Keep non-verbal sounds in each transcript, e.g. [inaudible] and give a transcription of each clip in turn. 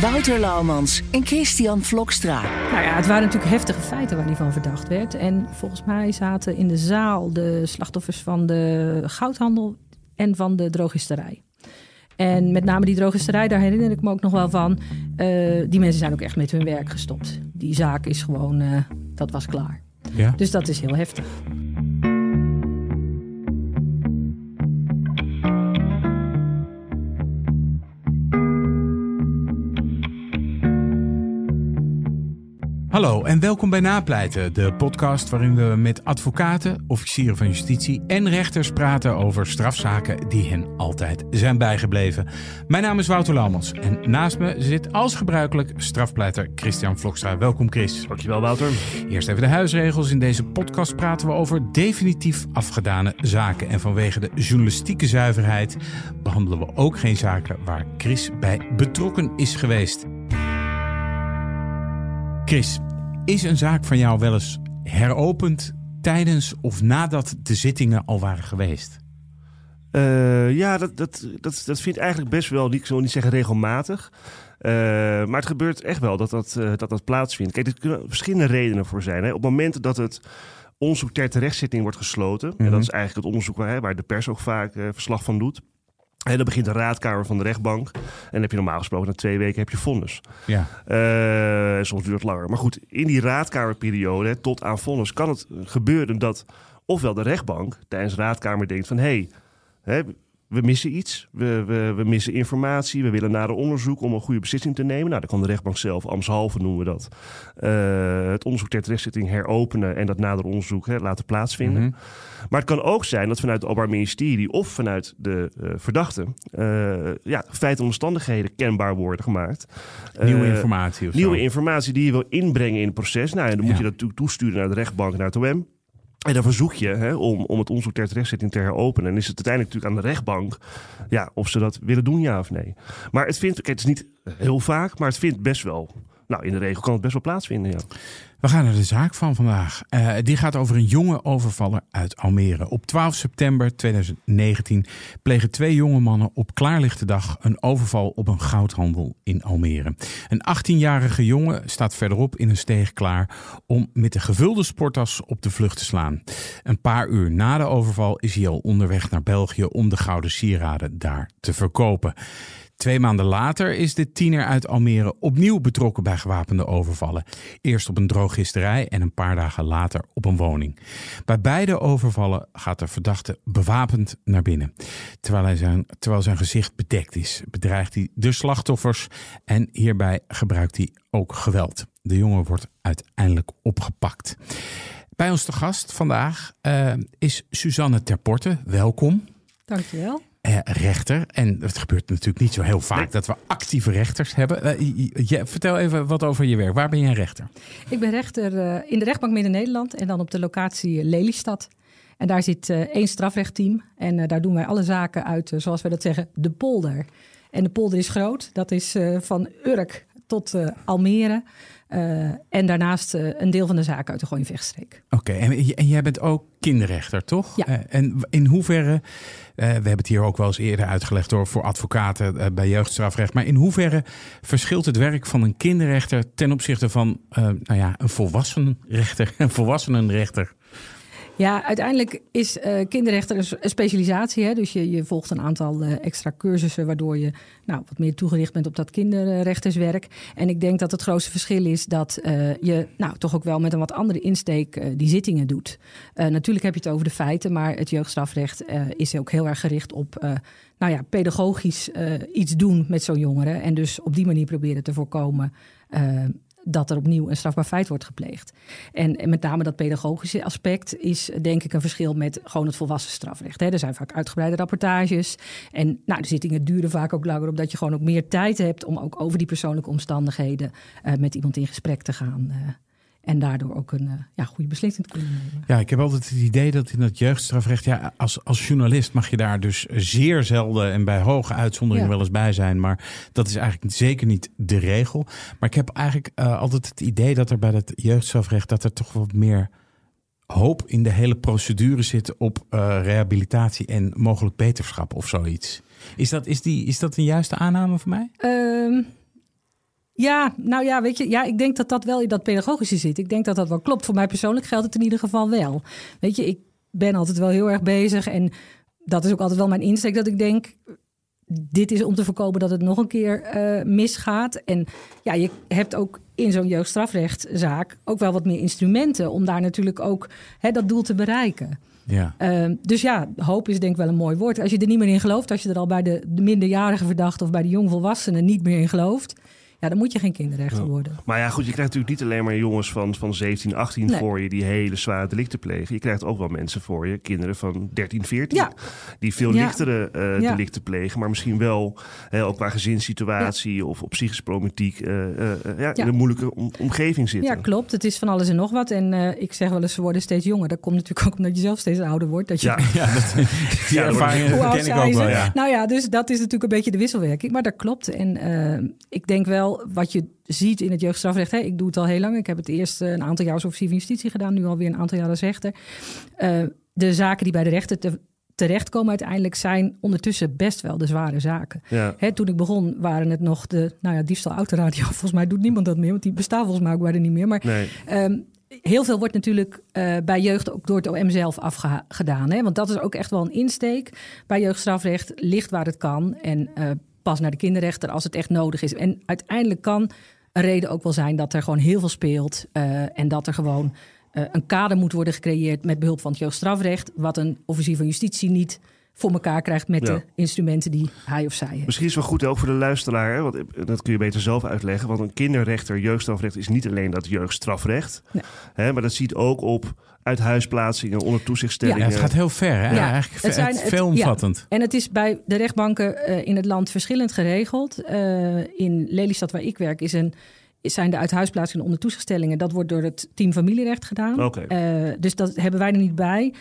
Wouter Laumans en Christian Vlokstra. Nou ja, het waren natuurlijk heftige feiten waar hij van verdacht werd. En volgens mij zaten in de zaal de slachtoffers van de goudhandel en van de drogisterij. En met name die drogisterij, daar herinner ik me ook nog wel van. Uh, die mensen zijn ook echt met hun werk gestopt. Die zaak is gewoon, uh, dat was klaar. Ja? Dus dat is heel heftig. Hallo en welkom bij Napleiten, de podcast waarin we met advocaten, officieren van justitie en rechters praten over strafzaken die hen altijd zijn bijgebleven. Mijn naam is Wouter Lammers en naast me zit als gebruikelijk strafpleiter Christian Vlokstra. Welkom Chris. Dankjewel Wouter. Eerst even de huisregels. In deze podcast praten we over definitief afgedane zaken. En vanwege de journalistieke zuiverheid behandelen we ook geen zaken waar Chris bij betrokken is geweest. Chris, is een zaak van jou wel eens heropend tijdens of nadat de zittingen al waren geweest? Uh, ja, dat, dat, dat, dat vind ik eigenlijk best wel, ik zal niet zeggen regelmatig. Uh, maar het gebeurt echt wel dat dat, uh, dat, dat plaatsvindt. Kijk, er kunnen verschillende redenen voor zijn. Hè. Op het moment dat het onderzoek ter terechtzitting wordt gesloten... Mm -hmm. en dat is eigenlijk het onderzoek waar, waar de pers ook vaak verslag van doet... En dan begint de raadkamer van de rechtbank. En dan heb je normaal gesproken na twee weken heb je vonnis. Ja. Uh, soms duurt het langer. Maar goed, in die raadkamerperiode hè, tot aan vonnis kan het gebeuren dat ofwel de rechtbank tijdens de raadkamer denkt van hé, hey, we missen iets, we, we, we missen informatie, we willen een onderzoek om een goede beslissing te nemen. Nou, dan kan de rechtbank zelf, ambtshalve noemen we dat, uh, het onderzoek ter terechtzitting heropenen en dat nader onderzoek hè, laten plaatsvinden. Mhm. Maar het kan ook zijn dat vanuit het Openbaar Ministerie of vanuit de uh, verdachte uh, ja, feiten en omstandigheden kenbaar worden gemaakt. Nieuwe informatie of zo. Nieuwe informatie die je wil inbrengen in het proces. Nou, en dan moet Ja. je dat natuurlijk toesturen naar de rechtbank naar het OM. En dan verzoek je hè, om, om het onderzoek ter terechtzitting te heropenen. En is het uiteindelijk natuurlijk aan de rechtbank ja, of ze dat willen doen, ja of nee. Maar het vindt, kijk, het is niet heel vaak, maar het vindt best wel. Nou, in de regel kan het best wel plaatsvinden, ja. We gaan naar de zaak van vandaag. Uh, die gaat over een jonge overvaller uit Almere. Op 12 september 2019 plegen twee jonge mannen op klaarlichte dag een overval op een goudhandel in Almere. Een 18-jarige jongen staat verderop in een steeg klaar om met een gevulde sporttas op de vlucht te slaan. Een paar uur na de overval is hij al onderweg naar België om de gouden sieraden daar te verkopen. Twee maanden later is de tiener uit Almere opnieuw betrokken bij gewapende overvallen. Eerst op een drogisterij en een paar dagen later op een woning. Bij beide overvallen gaat de verdachte bewapend naar binnen. Terwijl, hij zijn, terwijl zijn gezicht bedekt is, bedreigt hij de slachtoffers en hierbij gebruikt hij ook geweld. De jongen wordt uiteindelijk opgepakt. Bij ons te gast vandaag uh, is Suzanne Terporte. Welkom. Dankjewel. Uh, rechter. En het gebeurt natuurlijk niet zo heel vaak nee. dat we actieve rechters hebben. Uh, je, vertel even wat over je werk. Waar ben jij rechter? Ik ben rechter uh, in de rechtbank Midden-Nederland en dan op de locatie Lelystad. En daar zit één strafrechtteam en daar doen wij alle zaken uit, zoals wij dat zeggen, de polder. En de polder is groot. Dat is van Urk tot Almere. Uh, en daarnaast uh, een deel van de zaken uit de Gooienvechtstreek. Oké, okay, en, en, jij bent ook kinderrechter, toch? Ja. Uh, en in hoeverre, we hebben het hier ook wel eens eerder uitgelegd door voor advocaten bij jeugdstrafrecht, maar in hoeverre verschilt het werk van een kinderrechter ten opzichte van nou ja, een volwassenenrechter, [laughs] een volwassenenrechter? Ja, uiteindelijk is uh, kinderrechter een specialisatie. Hè? Dus je, je volgt een aantal uh, extra cursussen... waardoor je nou, wat meer toegericht bent op dat kinderrechterswerk. En ik denk dat het grootste verschil is dat uh, je nou, toch ook wel... met een wat andere insteek die zittingen doet. natuurlijk heb je het over de feiten... maar het jeugdstrafrecht is ook heel erg gericht op... nou ja, pedagogisch iets doen met zo'n jongere. En dus op die manier proberen te voorkomen dat er opnieuw een strafbaar feit wordt gepleegd. En, met name dat pedagogische aspect is denk ik een verschil met gewoon het volwassen strafrecht. Hè. Er zijn vaak uitgebreide rapportages. En nou, de zittingen duren vaak ook langer, omdat je gewoon ook meer tijd hebt om ook over die persoonlijke omstandigheden uh, met iemand in gesprek te gaan. Uh, En daardoor ook een eh, ja, goede beslissing te kunnen nemen. Ja, ik heb altijd het idee dat in dat jeugdstrafrecht, ja, als, als journalist mag je daar dus zeer zelden en bij hoge uitzonderingen Ja. wel eens bij zijn. Maar dat is eigenlijk zeker niet de regel. Maar ik heb eigenlijk eh, altijd het idee dat er bij dat jeugdstrafrecht, dat er toch wat meer hoop in de hele procedure zit op eh, rehabilitatie en mogelijk beterschap of zoiets. Is dat, is, die, is dat een juiste aanname voor mij? Ehm, ja, nou ja, weet je, ja, ik denk dat dat wel in dat pedagogische zit. Ik denk dat dat wel klopt. Voor mij persoonlijk geldt het in ieder geval wel. Weet je, ik ben altijd wel heel erg bezig en dat is ook altijd wel mijn insteek dat ik denk. Dit is om te voorkomen dat het nog een keer eh, misgaat. En ja, je hebt ook in zo'n jeugdstrafrechtzaak ook wel wat meer instrumenten om daar natuurlijk ook hè, dat doel te bereiken. Ja. Ehm, dus ja, hoop is denk ik wel een mooi woord. Als je er niet meer in gelooft, als je er al bij de, de minderjarige verdachte of bij de jongvolwassenen niet meer in gelooft, ja, dan moet je geen kinderrechter worden. Maar ja, goed, je krijgt natuurlijk niet alleen maar jongens van, van 17, 18 Nee. voor je die hele zware delicten plegen. Je krijgt ook wel mensen voor je, kinderen van 13, 14, Ja. die veel Ja. lichtere eh, Ja. delicten plegen, maar misschien wel hè, ook qua gezinssituatie of, of psychische problematiek eh, eh, ja, in een moeilijke om- omgeving zitten. Ja, klopt. Het is van alles en nog wat. En eh, ik zeg wel eens, ze worden steeds jonger. Dat komt natuurlijk [laughs] ook omdat je zelf steeds ouder wordt. Dat je, Ja, [laughs] Ja, dat, [laughs] die ervaring Hoe oud ken ik zijn ook ze? wel, ja. Nou ja, dus dat is natuurlijk een beetje de wisselwerking. Maar dat klopt. En eh, ik denk wel, wat je ziet in het jeugdstrafrecht... Hè, ik doe het al heel lang. Ik heb het eerst eh, een aantal jaar als officier van justitie gedaan. Nu alweer een aantal jaar als rechter. Eh, de zaken die bij de rechter te, terechtkomen uiteindelijk... zijn ondertussen best wel de zware zaken. ja. Hè, toen ik begon waren het nog de nou ja, diefstal autoradio. [laughs] Volgens mij doet niemand dat meer, want die bestaat volgens mij ook bijna niet meer. Maar Nee. Ehm, heel veel wordt natuurlijk eh, bij jeugd ook door het OM zelf afgedaan. Hè? Want dat is ook echt wel een insteek. Bij jeugdstrafrecht ligt waar het kan. En eh, pas naar de kinderrechter als het echt nodig is. En uiteindelijk kan een reden ook wel zijn dat er gewoon heel veel speelt. eh, en dat er gewoon eh, een kader moet worden gecreëerd met behulp van het jeugdstrafrecht. Wat een officier van justitie niet voor elkaar krijgt met Ja. de instrumenten die hij of zij heeft. Misschien is het wel goed ook voor de luisteraar, hè, want dat kun je beter zelf uitleggen. Want een kinderrechter, jeugdstrafrecht is niet alleen dat jeugdstrafrecht. Nee. Hè, maar dat ziet ook op uithuisplaatsingen, onder toezichtstellingen. Ja, het gaat heel ver, hè? Ja, Eigenlijk het zijn- het veelomvattend. En het is bij de rechtbanken eh, in het land verschillend geregeld. Eh, in Lelystad, waar ik werk, is een, zijn de uithuisplaatsingen onder toezichtstellingen. Dat wordt door het team familierecht gedaan. Oké. Eh, dus dat hebben wij er niet bij.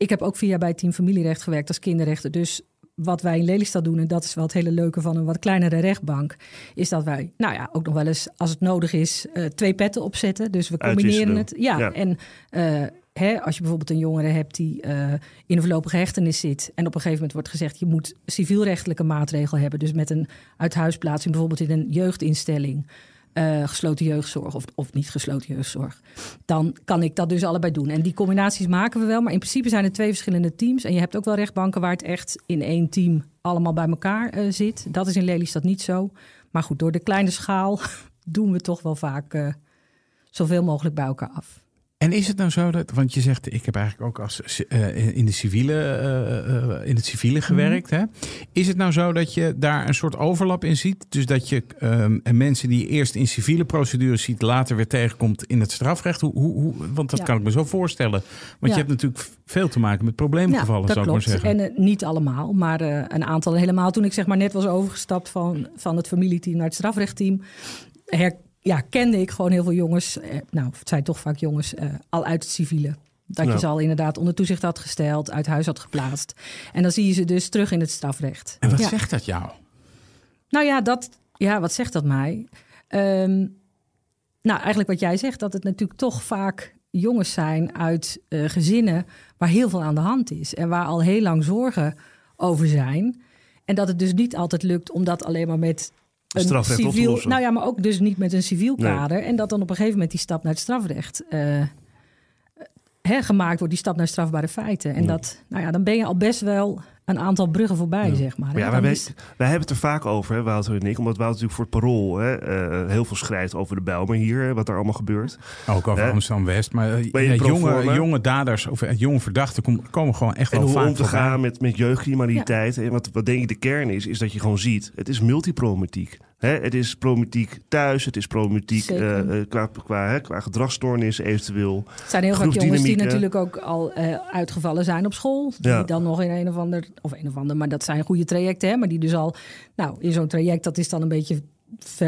Ik heb ook vier jaar bij het team familierecht gewerkt als kinderrechter. Dus wat wij in Lelystad doen, en dat is wel het hele leuke van een wat kleinere rechtbank, is dat wij, nou ja, ook nog wel eens als het nodig is, eh, twee petten opzetten. Dus we combineren het. Ja, Ja. en eh, hè, als je bijvoorbeeld een jongere hebt die eh, in een voorlopige hechtenis zit en op een gegeven moment wordt gezegd, je moet civielrechtelijke maatregel hebben. Dus met een uithuisplaatsing bijvoorbeeld in een jeugdinstelling. Eh, gesloten jeugdzorg of, of niet gesloten jeugdzorg. Dan kan ik dat dus allebei doen. En die combinaties maken we wel. Maar in principe zijn het twee verschillende teams. En je hebt ook wel rechtbanken waar het echt in één team allemaal bij elkaar eh, zit. Dat is in Lelystad niet zo. Maar goed, door de kleine schaal [laughs] doen we toch wel vaak eh, zoveel mogelijk bij elkaar af. En is het nou zo dat, want je zegt, ik heb eigenlijk ook als, eh, in, de civiele, eh, eh, in het civiele gewerkt. Hè? Is het nou zo dat je daar een soort overlap in ziet? Dus dat je en mensen die je eerst in civiele procedures ziet, later weer tegenkomt in het strafrecht? Hoe, hoe, hoe, want dat Ja. kan ik me zo voorstellen. Want Ja. je hebt natuurlijk veel te maken met probleemgevallen, dat zou ik maar zeggen. En niet allemaal, maar een aantal helemaal. Toen ik zeg maar net was overgestapt van, van het familieteam naar het strafrechtteam, her, ja, kende ik gewoon heel veel jongens. Eh, nou, het zijn toch vaak jongens eh, al uit het civiele. Dat Ja. je ze al inderdaad onder toezicht had gesteld, uit huis had geplaatst. En dan zie je ze dus terug in het strafrecht. En wat Ja. zegt dat jou? Nou ja, dat, ja, wat zegt dat mij? Ehm, nou, eigenlijk wat jij zegt, dat het natuurlijk toch vaak jongens zijn uit eh, gezinnen waar heel veel aan de hand is. En waar al heel lang zorgen over zijn. En dat het dus niet altijd lukt om dat alleen maar met een Strafrecht op te civiel... lossen. Nou ja, maar ook dus niet met een civiel Nee. kader. En dat dan op een gegeven moment die stap naar het strafrecht... eh, hè, gemaakt wordt, die stap naar strafbare feiten. En Ja. dat, nou ja, dan ben je al best wel een aantal bruggen voorbij, Ja. zeg maar. Maar ja, wij, wij, is- wij hebben het er vaak over, hè, Wouter en ik. Omdat Wouter natuurlijk voor het parool hè, eh, heel veel schrijft over de Bijlmer hier. wat er allemaal gebeurt. Ook over Hè? Amsterdam-West. Maar eh, jonge, jonge daders of eh, jonge verdachten kom- komen gewoon echt En wel hoe vaak om te voorbij. gaan met, met jeugdcriminaliteit. En wat, wat denk ik de kern is, is dat je gewoon ziet. Het is multiproblematiek. Hè, het is problematiek thuis, het is problematiek qua, qua, hè, qua gedragsstoornissen eventueel. Het zijn heel vaak jongens die natuurlijk ook al eh, uitgevallen zijn op school. Die Ja. dan nog in een of ander, of een of ander, maar dat zijn goede trajecten, hè, maar die dus al, nou, in zo'n traject, dat is dan een beetje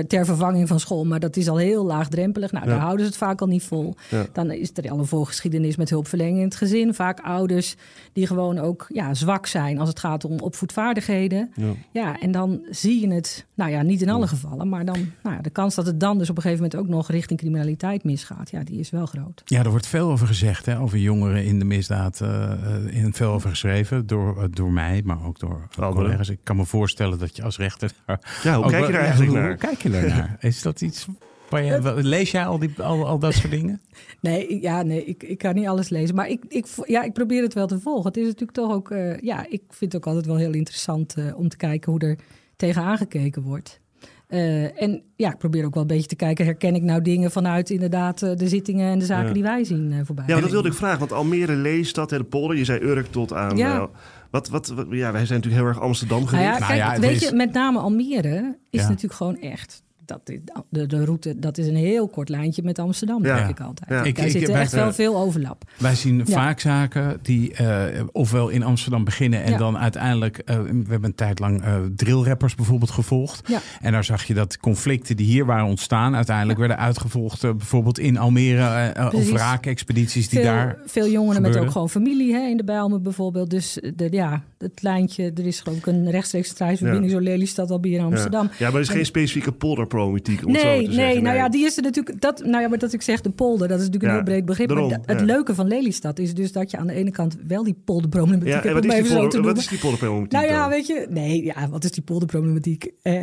ter vervanging van school. Maar dat is al heel laagdrempelig. Nou, Ja. daar houden ze het vaak al niet vol. Ja. Dan is er al een voorgeschiedenis met hulpverlening in het gezin. Vaak ouders die gewoon ook ja, zwak zijn als het gaat om opvoedvaardigheden. Ja. Ja, en dan zie je het, nou ja, niet in alle gevallen. Maar dan, nou ja, de kans dat het dan dus op een gegeven moment ook nog richting criminaliteit misgaat. Ja, die is wel groot. Ja, er wordt veel over gezegd, hè, over jongeren in de misdaad. eh en veel over geschreven door, eh, door mij, maar ook door Anderen. collega's. Ik kan me voorstellen dat je als rechter... Ja, hoe kijk je daar eigenlijk naar? Hoe kijk je daarnaar? [laughs] Is dat iets... Waar je, lees jij al, die, al, al dat soort dingen? [laughs] Nee, ik- ja, nee ik, ik kan niet alles lezen. Maar ik, ik, ja, ik probeer het wel te volgen. Het is natuurlijk toch ook... eh, ja, ik vind het ook altijd wel heel interessant eh, om te kijken hoe er tegenaan gekeken wordt. Eh, en ja, ik probeer ook wel een beetje te kijken... herken ik nou dingen vanuit inderdaad de zittingen en de zaken Ja. die wij zien voorbij. Ja, dat wilde ik vragen. Want Almere, Lelystad en de polder, je zei Urk tot aan... Ja. Wat, wat, wat- ja, wij zijn natuurlijk heel erg Amsterdam Nou gericht. ja, Nou kijk, ja, het weet is- je, met name Almere is Ja. natuurlijk gewoon echt... Dat is, de, de route, dat is een heel kort lijntje met Amsterdam, Ja. denk ik altijd. Ja. Ik- Daar ik- zit echt wel veel overlap. Wij zien Ja. vaak zaken die eh, ofwel in Amsterdam beginnen en Ja. dan uiteindelijk... eh, we hebben een tijd lang eh drillrappers bijvoorbeeld gevolgd. Ja. En daar zag je dat conflicten die hier waren ontstaan... uiteindelijk werden uitgevolgd bijvoorbeeld in Almere... of raakexpedities die veel, daar... veel jongeren met ook gewoon familie hè, in de Bijlmer bijvoorbeeld. Dus de, ja, het lijntje, er is geloof ik een rechtstreeks treinverbinding... zo Lelystad al in Amsterdam. Ja. ja, maar er is geen specifieke om het zo Nee, te nee, zeggen. nou ja, die is er natuurlijk. Dat, nou ja, maar dat ik zeg de polder, dat is natuurlijk Ja, een heel breed begrip. daarom, maar het ja. leuke van Lelystad is dus dat je aan de ene kant wel die polderproblematiek Ja, hebt, en wat om is, die polder, wat is die polderproblematiek Nou ja, dan? weet je, nee, ja, wat is die polderproblematiek? Eh,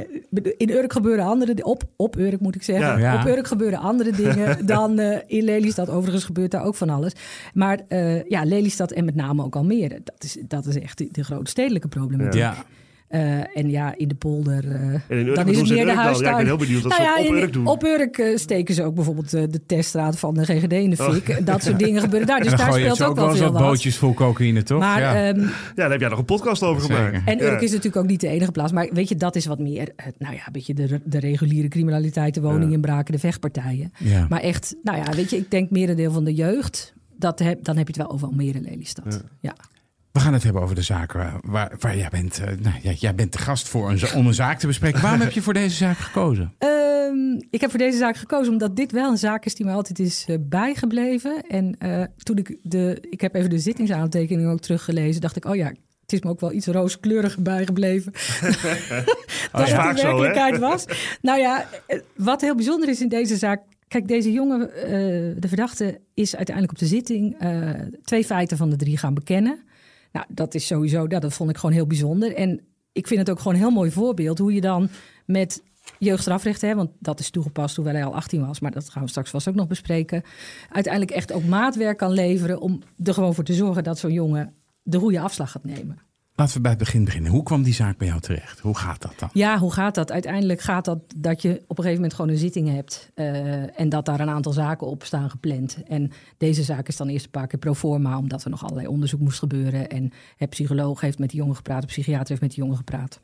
in Urk gebeuren andere op, op Urk moet ik zeggen. Ja. Ja. Op Urk gebeuren andere dingen [laughs] dan eh, in Lelystad. Overigens gebeurt daar ook van alles. Maar eh, ja, Lelystad en met name ook Almere, dat is, dat is echt de, de grote stedelijke problematiek. Ja, Eh, en ja, in de polder, eh, En in Urk dan is het meer de dan? Ja, ik ben heel benieuwd wat Nou ze ja, op Urk doen. Op Urk eh, steken ze ook bijvoorbeeld de teststraat van de GGD in de Oh. fik. Dat soort dingen gebeuren daar. Dus daar speelt ook ook wel veel wat bootjes vol cocaïne, toch? Maar, ja. ehm, Ja, daar heb jij nog een podcast over Zeker. gemaakt. en Ja. Urk is natuurlijk ook niet de enige plaats. Maar weet je, dat is wat meer, nou ja, een beetje de, de reguliere criminaliteit, de woninginbraken, de vechtpartijen. ja. Maar echt, nou ja, weet je, ik denk merendeel van de jeugd, dat heb, dan heb je het wel over Almere Lelystad. Ja. We gaan het hebben over de zaken waar, waar, waar jij bent. eh, nou, jij, jij bent de gast voor een, om een zaak te bespreken. Waarom heb je voor deze zaak gekozen? [laughs] Ehm, ik heb voor deze zaak gekozen omdat dit wel een zaak is die me altijd is eh, bijgebleven. En eh, toen ik de, ik heb even de zittingsaantekeningen ook teruggelezen, dacht ik, oh ja, het is me ook wel iets rooskleuriger bijgebleven. [laughs] dan is het vaak de zo, hè? werkelijkheid was. Nou ja, wat heel bijzonder is in deze zaak. Kijk, deze jongen, eh, de verdachte, is uiteindelijk op de zitting eh, twee feiten van de drie gaan bekennen. Nou, dat is sowieso, ja, dat vond ik gewoon heel bijzonder. En ik vind het ook gewoon een heel mooi voorbeeld hoe je dan met jeugdstrafrecht, hè, want dat is toegepast hoewel hij al 18 was, maar dat gaan we straks vast ook nog bespreken. Uiteindelijk echt ook maatwerk kan leveren om er gewoon voor te zorgen dat zo'n jongen de goede afslag gaat nemen. Laten we bij het begin beginnen. Hoe kwam die zaak bij jou terecht? Hoe gaat dat dan? Ja, hoe gaat dat? Uiteindelijk gaat dat dat je op een gegeven moment gewoon een zitting hebt. eh, en dat daar een aantal zaken op staan gepland. En deze zaak is dan eerst een paar keer pro forma, omdat er nog allerlei onderzoek moest gebeuren. En het psycholoog heeft met die jongen gepraat, de psychiater heeft met die jongen gepraat.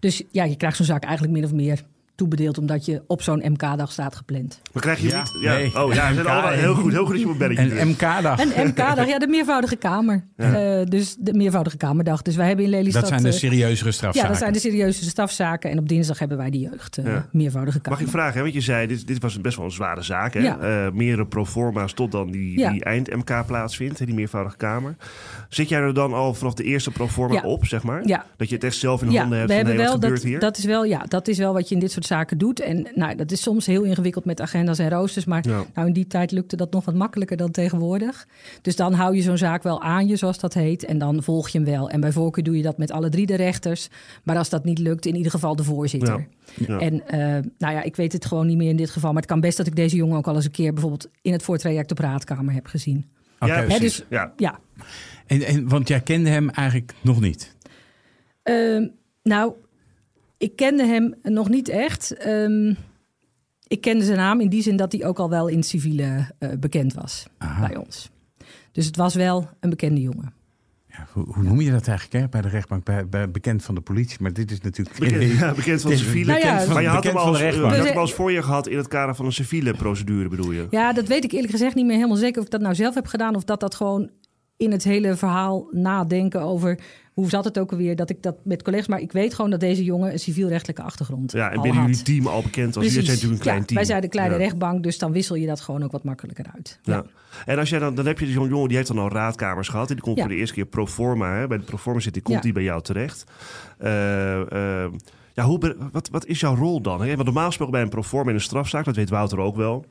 Dus ja, je krijgt zo'n zaak eigenlijk min of meer toebedeeld, omdat je op zo'n MK-dag staat gepland. Maar krijg je Ja, niet... Ja, nee. Oh ja, ze zijn MK, allemaal heel goed. Heel goed dat je op een belletje Een. MK-dag. Een MK-dag, ja, de meervoudige kamer. Eh, dus de meervoudige kamerdag. Dus wij hebben in Lelystad... Dat zijn de eh, serieuzere strafzaken. Ja, dat zijn de serieuze strafzaken. En op dinsdag hebben wij de jeugd eh, Ja. meervoudige kamer. Mag ik vragen, hè? want je zei, dit, dit was best wel een zware zaak. Hè? Ja. Eh, meerdere proforma's tot dan die, Ja. die eind-MK plaatsvindt, die meervoudige kamer. Zit jij er dan al vanaf de eerste proforma Ja. op, zeg maar? Ja. Dat je het echt zelf in de Ja, handen hebt we van, hebben wel gebeurt dat, hier? dat is wel, ja, dat is wel wat je in dit soort zaken doet. En nou, dat is soms heel ingewikkeld met agenda's en roosters. Maar Ja. nou, in die tijd lukte dat nog wat makkelijker dan tegenwoordig. Dus dan hou je zo'n zaak wel aan je, zoals dat heet. En dan volg je hem wel. En bij voorkeur doe je dat met alle drie de rechters. Maar als dat niet lukt, in ieder geval de voorzitter. Ja. En eh, nou ja, ik weet het gewoon niet meer in dit geval. Maar het kan best dat ik deze jongen ook al eens een keer bijvoorbeeld in het voortraject op raadkamer heb gezien. Oké. Ja, precies. dus- ja. Ja, En, en, want jij kende hem eigenlijk nog niet. Ehm, nou, ik kende hem nog niet echt. Ehm, ik kende zijn naam in die zin dat hij ook al wel in het civiele eh, bekend was Aha. bij ons. Dus het was wel een bekende jongen. Ja, hoe, hoe noem je dat eigenlijk hè? bij de rechtbank? Bij, bij, bekend van de politie, maar dit is natuurlijk... Bekend, [laughs] ja, bekend van de civiele. Nou ja, bekend van, maar je had hem als, eh, je had Dus, hem als voor je gehad in het kader van een civiele procedure, bedoel je? Ja, dat weet ik eerlijk gezegd niet meer helemaal zeker of ik dat nou zelf heb gedaan of dat dat gewoon in het hele verhaal nadenken over hoe zat het ook alweer dat ik dat met collega's... maar ik weet gewoon dat deze jongen een civielrechtelijke achtergrond Ja, en binnen had. jullie team al bekend als jullie zijn natuurlijk een klein Ja, team. Wij zijn de kleine Ja. rechtbank, dus dan wissel je dat gewoon ook wat makkelijker uit. Ja. En als jij dan, dan heb je zo'n jongen die heeft dan al raadkamers gehad. En die komt voor de eerste keer pro forma. Hè, bij de pro forma zit, die komt die bij jou terecht. Eh, eh, ja, hoe, wat, wat is jouw rol dan? Hè? Want normaal gesproken bij een pro forma in een strafzaak, dat weet Wouter ook wel.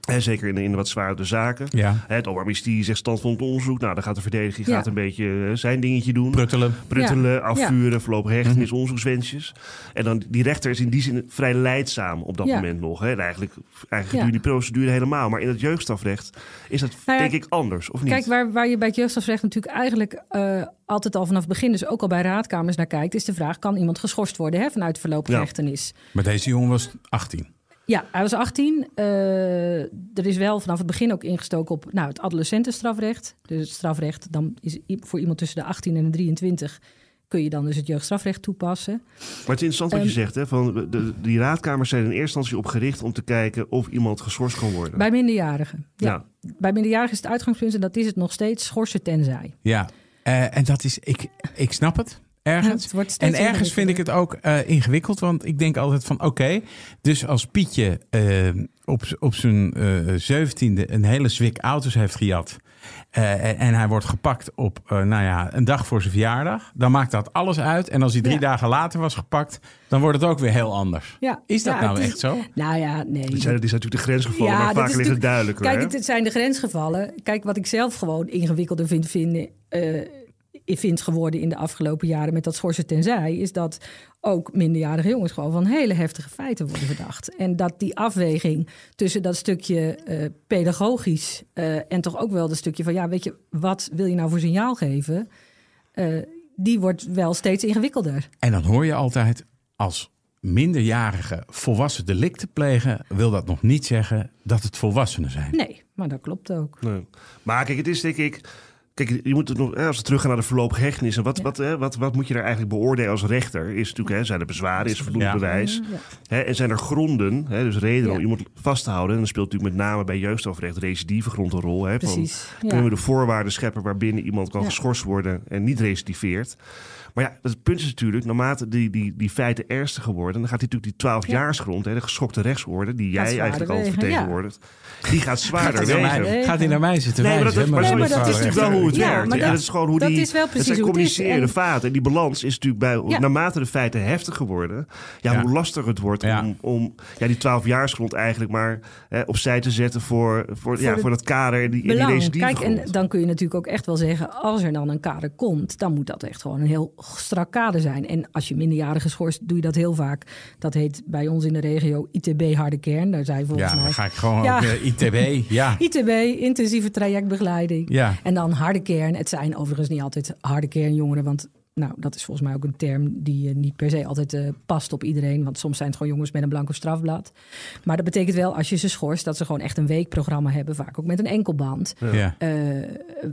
Hè, zeker in, wat zwaardere zaken. Ja, Hè, Het Openbaar Ministerie zegt stand van het onderzoek. Nou, dan gaat de verdediging Ja. gaat een beetje eh, zijn dingetje doen. pruttelen. Pruttelen, afvuren, voorlopig hechtenis, Mhm. onderzoekswensjes. En dan die rechter is in die zin vrij leidzaam op dat Ja. moment nog. Hè. En Eigenlijk, eigenlijk die procedure helemaal. Maar in het jeugdstrafrecht is dat Nou ja, denk ik anders, of niet? Kijk, waar, waar je bij het jeugdstrafrecht natuurlijk eigenlijk eh, altijd al vanaf het begin... dus ook al bij raadkamers naar kijkt... is de vraag, kan iemand geschorst worden hè, vanuit voorlopige Ja. hechtenis? Maar deze jongen was 18. Ja, hij was 18. Eh, er is wel vanaf het begin ook ingestoken op nou, het adolescentenstrafrecht. Dus het strafrecht, dan is voor iemand tussen de 18 en de 23... kun je dan dus het jeugdstrafrecht toepassen. Maar het is interessant wat je Ehm, zegt. Hè, van de, de- die raadkamers zijn in eerste instantie op gericht om te kijken of iemand geschorst kan worden. Bij minderjarigen. Ja. Ja. Bij minderjarigen is het uitgangspunt... en dat is het nog steeds, schorsen tenzij. Ja, Eh, en dat is, ik, ik snap het. Ergens. Het wordt En ergens vind ik het ook eh, ingewikkeld, want ik denk altijd van oké, dus als Pietje eh, op, op zijn zeventiende een hele zwik auto's heeft gejat eh, en, en hij wordt gepakt op eh, nou ja, een dag voor zijn verjaardag, dan maakt dat alles uit. En als hij drie Ja. dagen later was gepakt, dan wordt het ook weer heel anders. Ja. Is dat Ja, nou het is- echt zo? Nou ja, nee. Dit zijn, dit zijn natuurlijk de grensgevallen, Ja, maar vaak is ligt het duidelijker. Kijk, hè? het, het zijn de grensgevallen. Kijk, wat ik zelf gewoon ingewikkelder vind, vinden, eh, vind geworden in de afgelopen jaren met dat schorsen tenzij, is dat ook minderjarige jongens gewoon van hele heftige feiten worden verdacht. En dat die afweging tussen dat stukje eh, pedagogisch eh, en toch ook wel dat stukje van, ja, weet je, wat wil je nou voor signaal geven? Eh, die wordt wel steeds ingewikkelder. En dan hoor je altijd als minderjarige volwassen delicten plegen, wil dat nog niet zeggen dat het volwassenen zijn. Nee, maar dat klopt ook. Nee. Maar kijk, het is denk ik. Kijk, je moet het nog, hè, als we teruggaan naar de voorlopige hechtenis. En wat, Ja. wat, hè, wat, wat moet je daar eigenlijk beoordelen als rechter? Is natuurlijk, hè, zijn er bezwaren, is er voldoende Ja. bewijs? Ja. Hè, en zijn er gronden, hè, dus redenen om iemand vast te houden? En dan speelt natuurlijk met name bij jeugdstrafrecht recidivegrond een rol. Hè, van, Precies. Ja. Kunnen we de voorwaarden scheppen waarbinnen iemand kan Ja. geschorst worden en niet recidiveert? Maar ja, het punt is natuurlijk, naarmate die, die, die feiten ernstiger worden, dan gaat die natuurlijk die 12-jaarsgrond, hè, de geschokte rechtsorde, die jij eigenlijk al vertegenwoordigt, die gaat zwaarder Gaat wegen. mij- Gaat hij naar mij zitten Nee, maar dat, maar, Nee, maar dat, is natuurlijk wel hoe het Ja, werkt. dat- dat is gewoon hoe dat die. is wel precies zijn communicerende En- vaten. En die balans is natuurlijk bij. Ja. Naarmate de feiten heftiger worden. Ja, Ja. hoe lastiger het wordt Ja. om, om ja, die 12-jaarsgrond eigenlijk maar hè, opzij te zetten voor, voor, ja, voor dat kader en die, en die Kijk, en dan kun je natuurlijk ook echt wel zeggen... als er dan een kader komt, dan moet dat echt gewoon een heel strak kader zijn. En als je minderjarigen schorst, doe je dat heel vaak. Dat heet bij ons in de regio ITB harde kern. Daar zijn volgens Ja, mij... dan ga ik gewoon Ja. eh, ITB. Ja. [laughs] ITB, intensieve trajectbegeleiding. Ja. En dan harde kern. Het zijn overigens niet altijd harde kernjongeren, want nou, dat is volgens mij ook een term die eh, niet per se altijd eh, past op iedereen. Want soms zijn het gewoon jongens met een blanco strafblad. Maar dat betekent wel, als je ze schorst, dat ze gewoon echt een weekprogramma hebben. Vaak ook met een enkelband. Ja. Eh,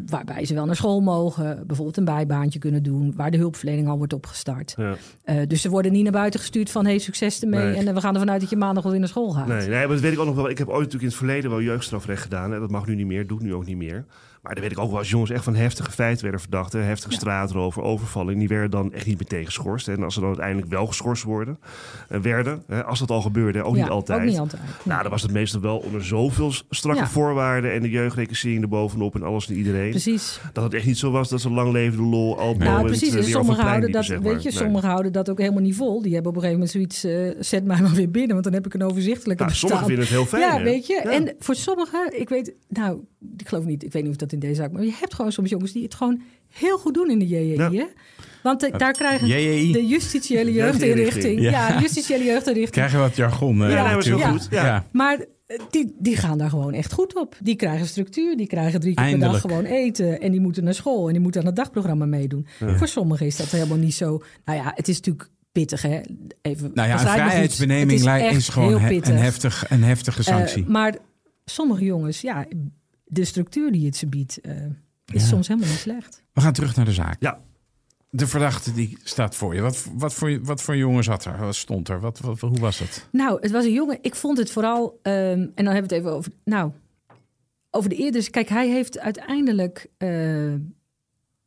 waarbij ze wel naar school mogen, bijvoorbeeld een bijbaantje kunnen doen, waar de hulpverlening al wordt opgestart. Ja. Eh, dus ze worden niet naar buiten gestuurd van hey, succes ermee. Nee. En we gaan ervan uit dat je maandag wel weer naar school gaat. Nee, nee, maar dat weet ik ook nog wel. Ik heb ooit natuurlijk in het verleden wel jeugdstrafrecht gedaan. Hè. Dat mag nu niet meer, doe ik nu ook niet meer. Maar dan weet ik ook wel als jongens echt van heftige feiten werden verdacht. Hè. Heftige Ja. straatrover, overvalling. Die werden dan echt niet meteen geschorst. Hè. En als ze dan uiteindelijk wel geschorst worden, eh, werden, hè, als dat al gebeurde, ook Ja, niet altijd. Ook niet altijd. Nou, dan was het meestal wel onder zoveel strakke Ja. voorwaarden en de jeugdreclassering erbovenop en alles en iedereen. Precies. Dat het echt niet zo was dat ze lang levende lol, album Nou, en precies. En eh, het sommigen houden dat, zeg maar. weet je, Nee. sommigen houden dat ook helemaal niet vol. Die hebben op een gegeven moment zoiets, eh, zet mij maar weer binnen, want dan heb ik een overzichtelijke Nou, sommigen vinden het heel fijn. ja, hè? weet je. Ja. En voor sommigen, ik weet, nou, ik geloof niet, ik weet niet of dat in deze zaak, maar je hebt gewoon soms jongens die het gewoon heel goed doen in de JJI. Ja. Hè? Want eh, daar krijgen JJI. de justitiële [laughs] Jeugdinrichting. jeugdinrichting, Ja. ja, de justitiële jeugdinrichting. Krijg je wat jargon? eh, Ja, maar is heel natuurlijk. goed. Ja. Maar eh, die, die gaan daar gewoon echt goed op. Die krijgen structuur, die krijgen drie keer per dag gewoon eten. En die moeten naar school en die moeten aan het dagprogramma meedoen. Voor sommigen is dat helemaal niet zo. Nou ja, het is natuurlijk pittig, hè? Even, Nou ja, vrijheidsbeneming is is gewoon he- een, heftig, een heftige Eh, sanctie. maar sommige jongens, ja, de structuur die het ze biedt, eh, is Ja. soms helemaal niet slecht. We gaan terug naar de zaak. Ja. De verdachte die staat voor je. Wat, wat, voor, wat voor jongen zat er? Wat stond er? Wat, wat, hoe was het? Nou, het was een jongen. Ik vond het vooral. ehm, en dan hebben we het even over. Nou, over de eerders. Kijk, hij heeft uiteindelijk. eh,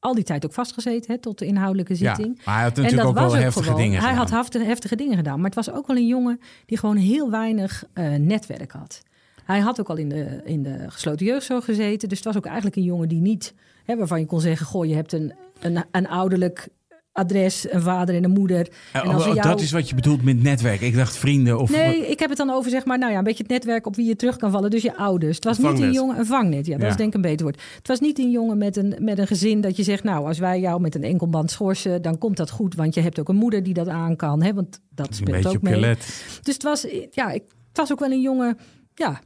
al die tijd ook vastgezeten hè, tot de inhoudelijke zitting. Ja, maar hij had En natuurlijk dat ook wel was ook heftige gewoon. dingen Hij gedaan. had heftige, heftige dingen gedaan. Maar het was ook wel een jongen die gewoon heel weinig eh, netwerk had. Hij had ook al in de, in de gesloten jeugdzorg gezeten. Dus het was ook eigenlijk een jongen die niet... Hè, waarvan je kon zeggen, goh, je hebt een, een, een ouderlijk adres, een vader en een moeder. En oh, jou- Dat is wat je bedoelt met netwerk. Ik dacht vrienden of... Nee, ik heb het dan over zeg maar, nou ja, een beetje het netwerk op wie je terug kan vallen. Dus je ouders. Het was Een niet een jongen, een vangnet. Ja, dat Ja. is denk ik een beter woord. Het was niet een jongen met een, met een gezin dat je zegt, nou, als wij jou met een enkelband schorsen, dan komt dat goed, want je hebt ook een moeder die dat aan kan, hè? Want dat een speelt beetje ook op je mee. let. Dus het was, ja, ik, het was ook wel een jongen, ja.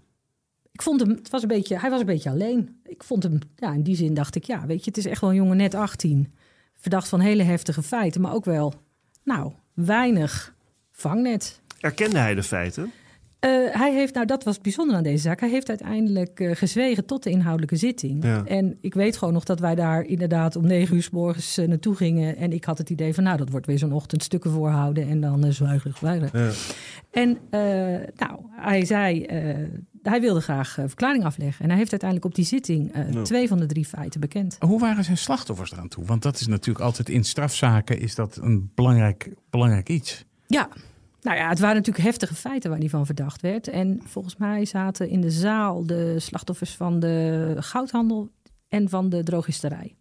Ik vond hem, het was een beetje, hij was een beetje alleen. Ik vond hem, ja, in die zin dacht ik, ja, weet je, het is echt wel een jongen net 18. Verdacht van hele heftige feiten, maar ook wel, nou, weinig vangnet. Erkende hij de feiten? Eh, hij heeft, nou dat was bijzonder aan deze zaak. Hij heeft uiteindelijk eh, gezwegen tot de inhoudelijke zitting. Ja. En ik weet gewoon nog dat wij daar inderdaad om negen uur s morgens eh, naartoe gingen. En ik had het idee van, nou, dat wordt weer zo'n ochtend stukken voorhouden en dan uh, zwijgen, zwijgen. Ja. En nou, hij zei, hij wilde graag eh, verklaring afleggen. En hij heeft uiteindelijk op die zitting eh, twee van de drie feiten bekend. Hoe waren zijn slachtoffers eraan toe? Want dat is natuurlijk altijd in strafzaken is dat een belangrijk, belangrijk iets. Ja, nou ja, het waren natuurlijk heftige feiten waar hij van verdacht werd. En volgens mij zaten in de zaal de slachtoffers van de goudhandel en van de drogisterij.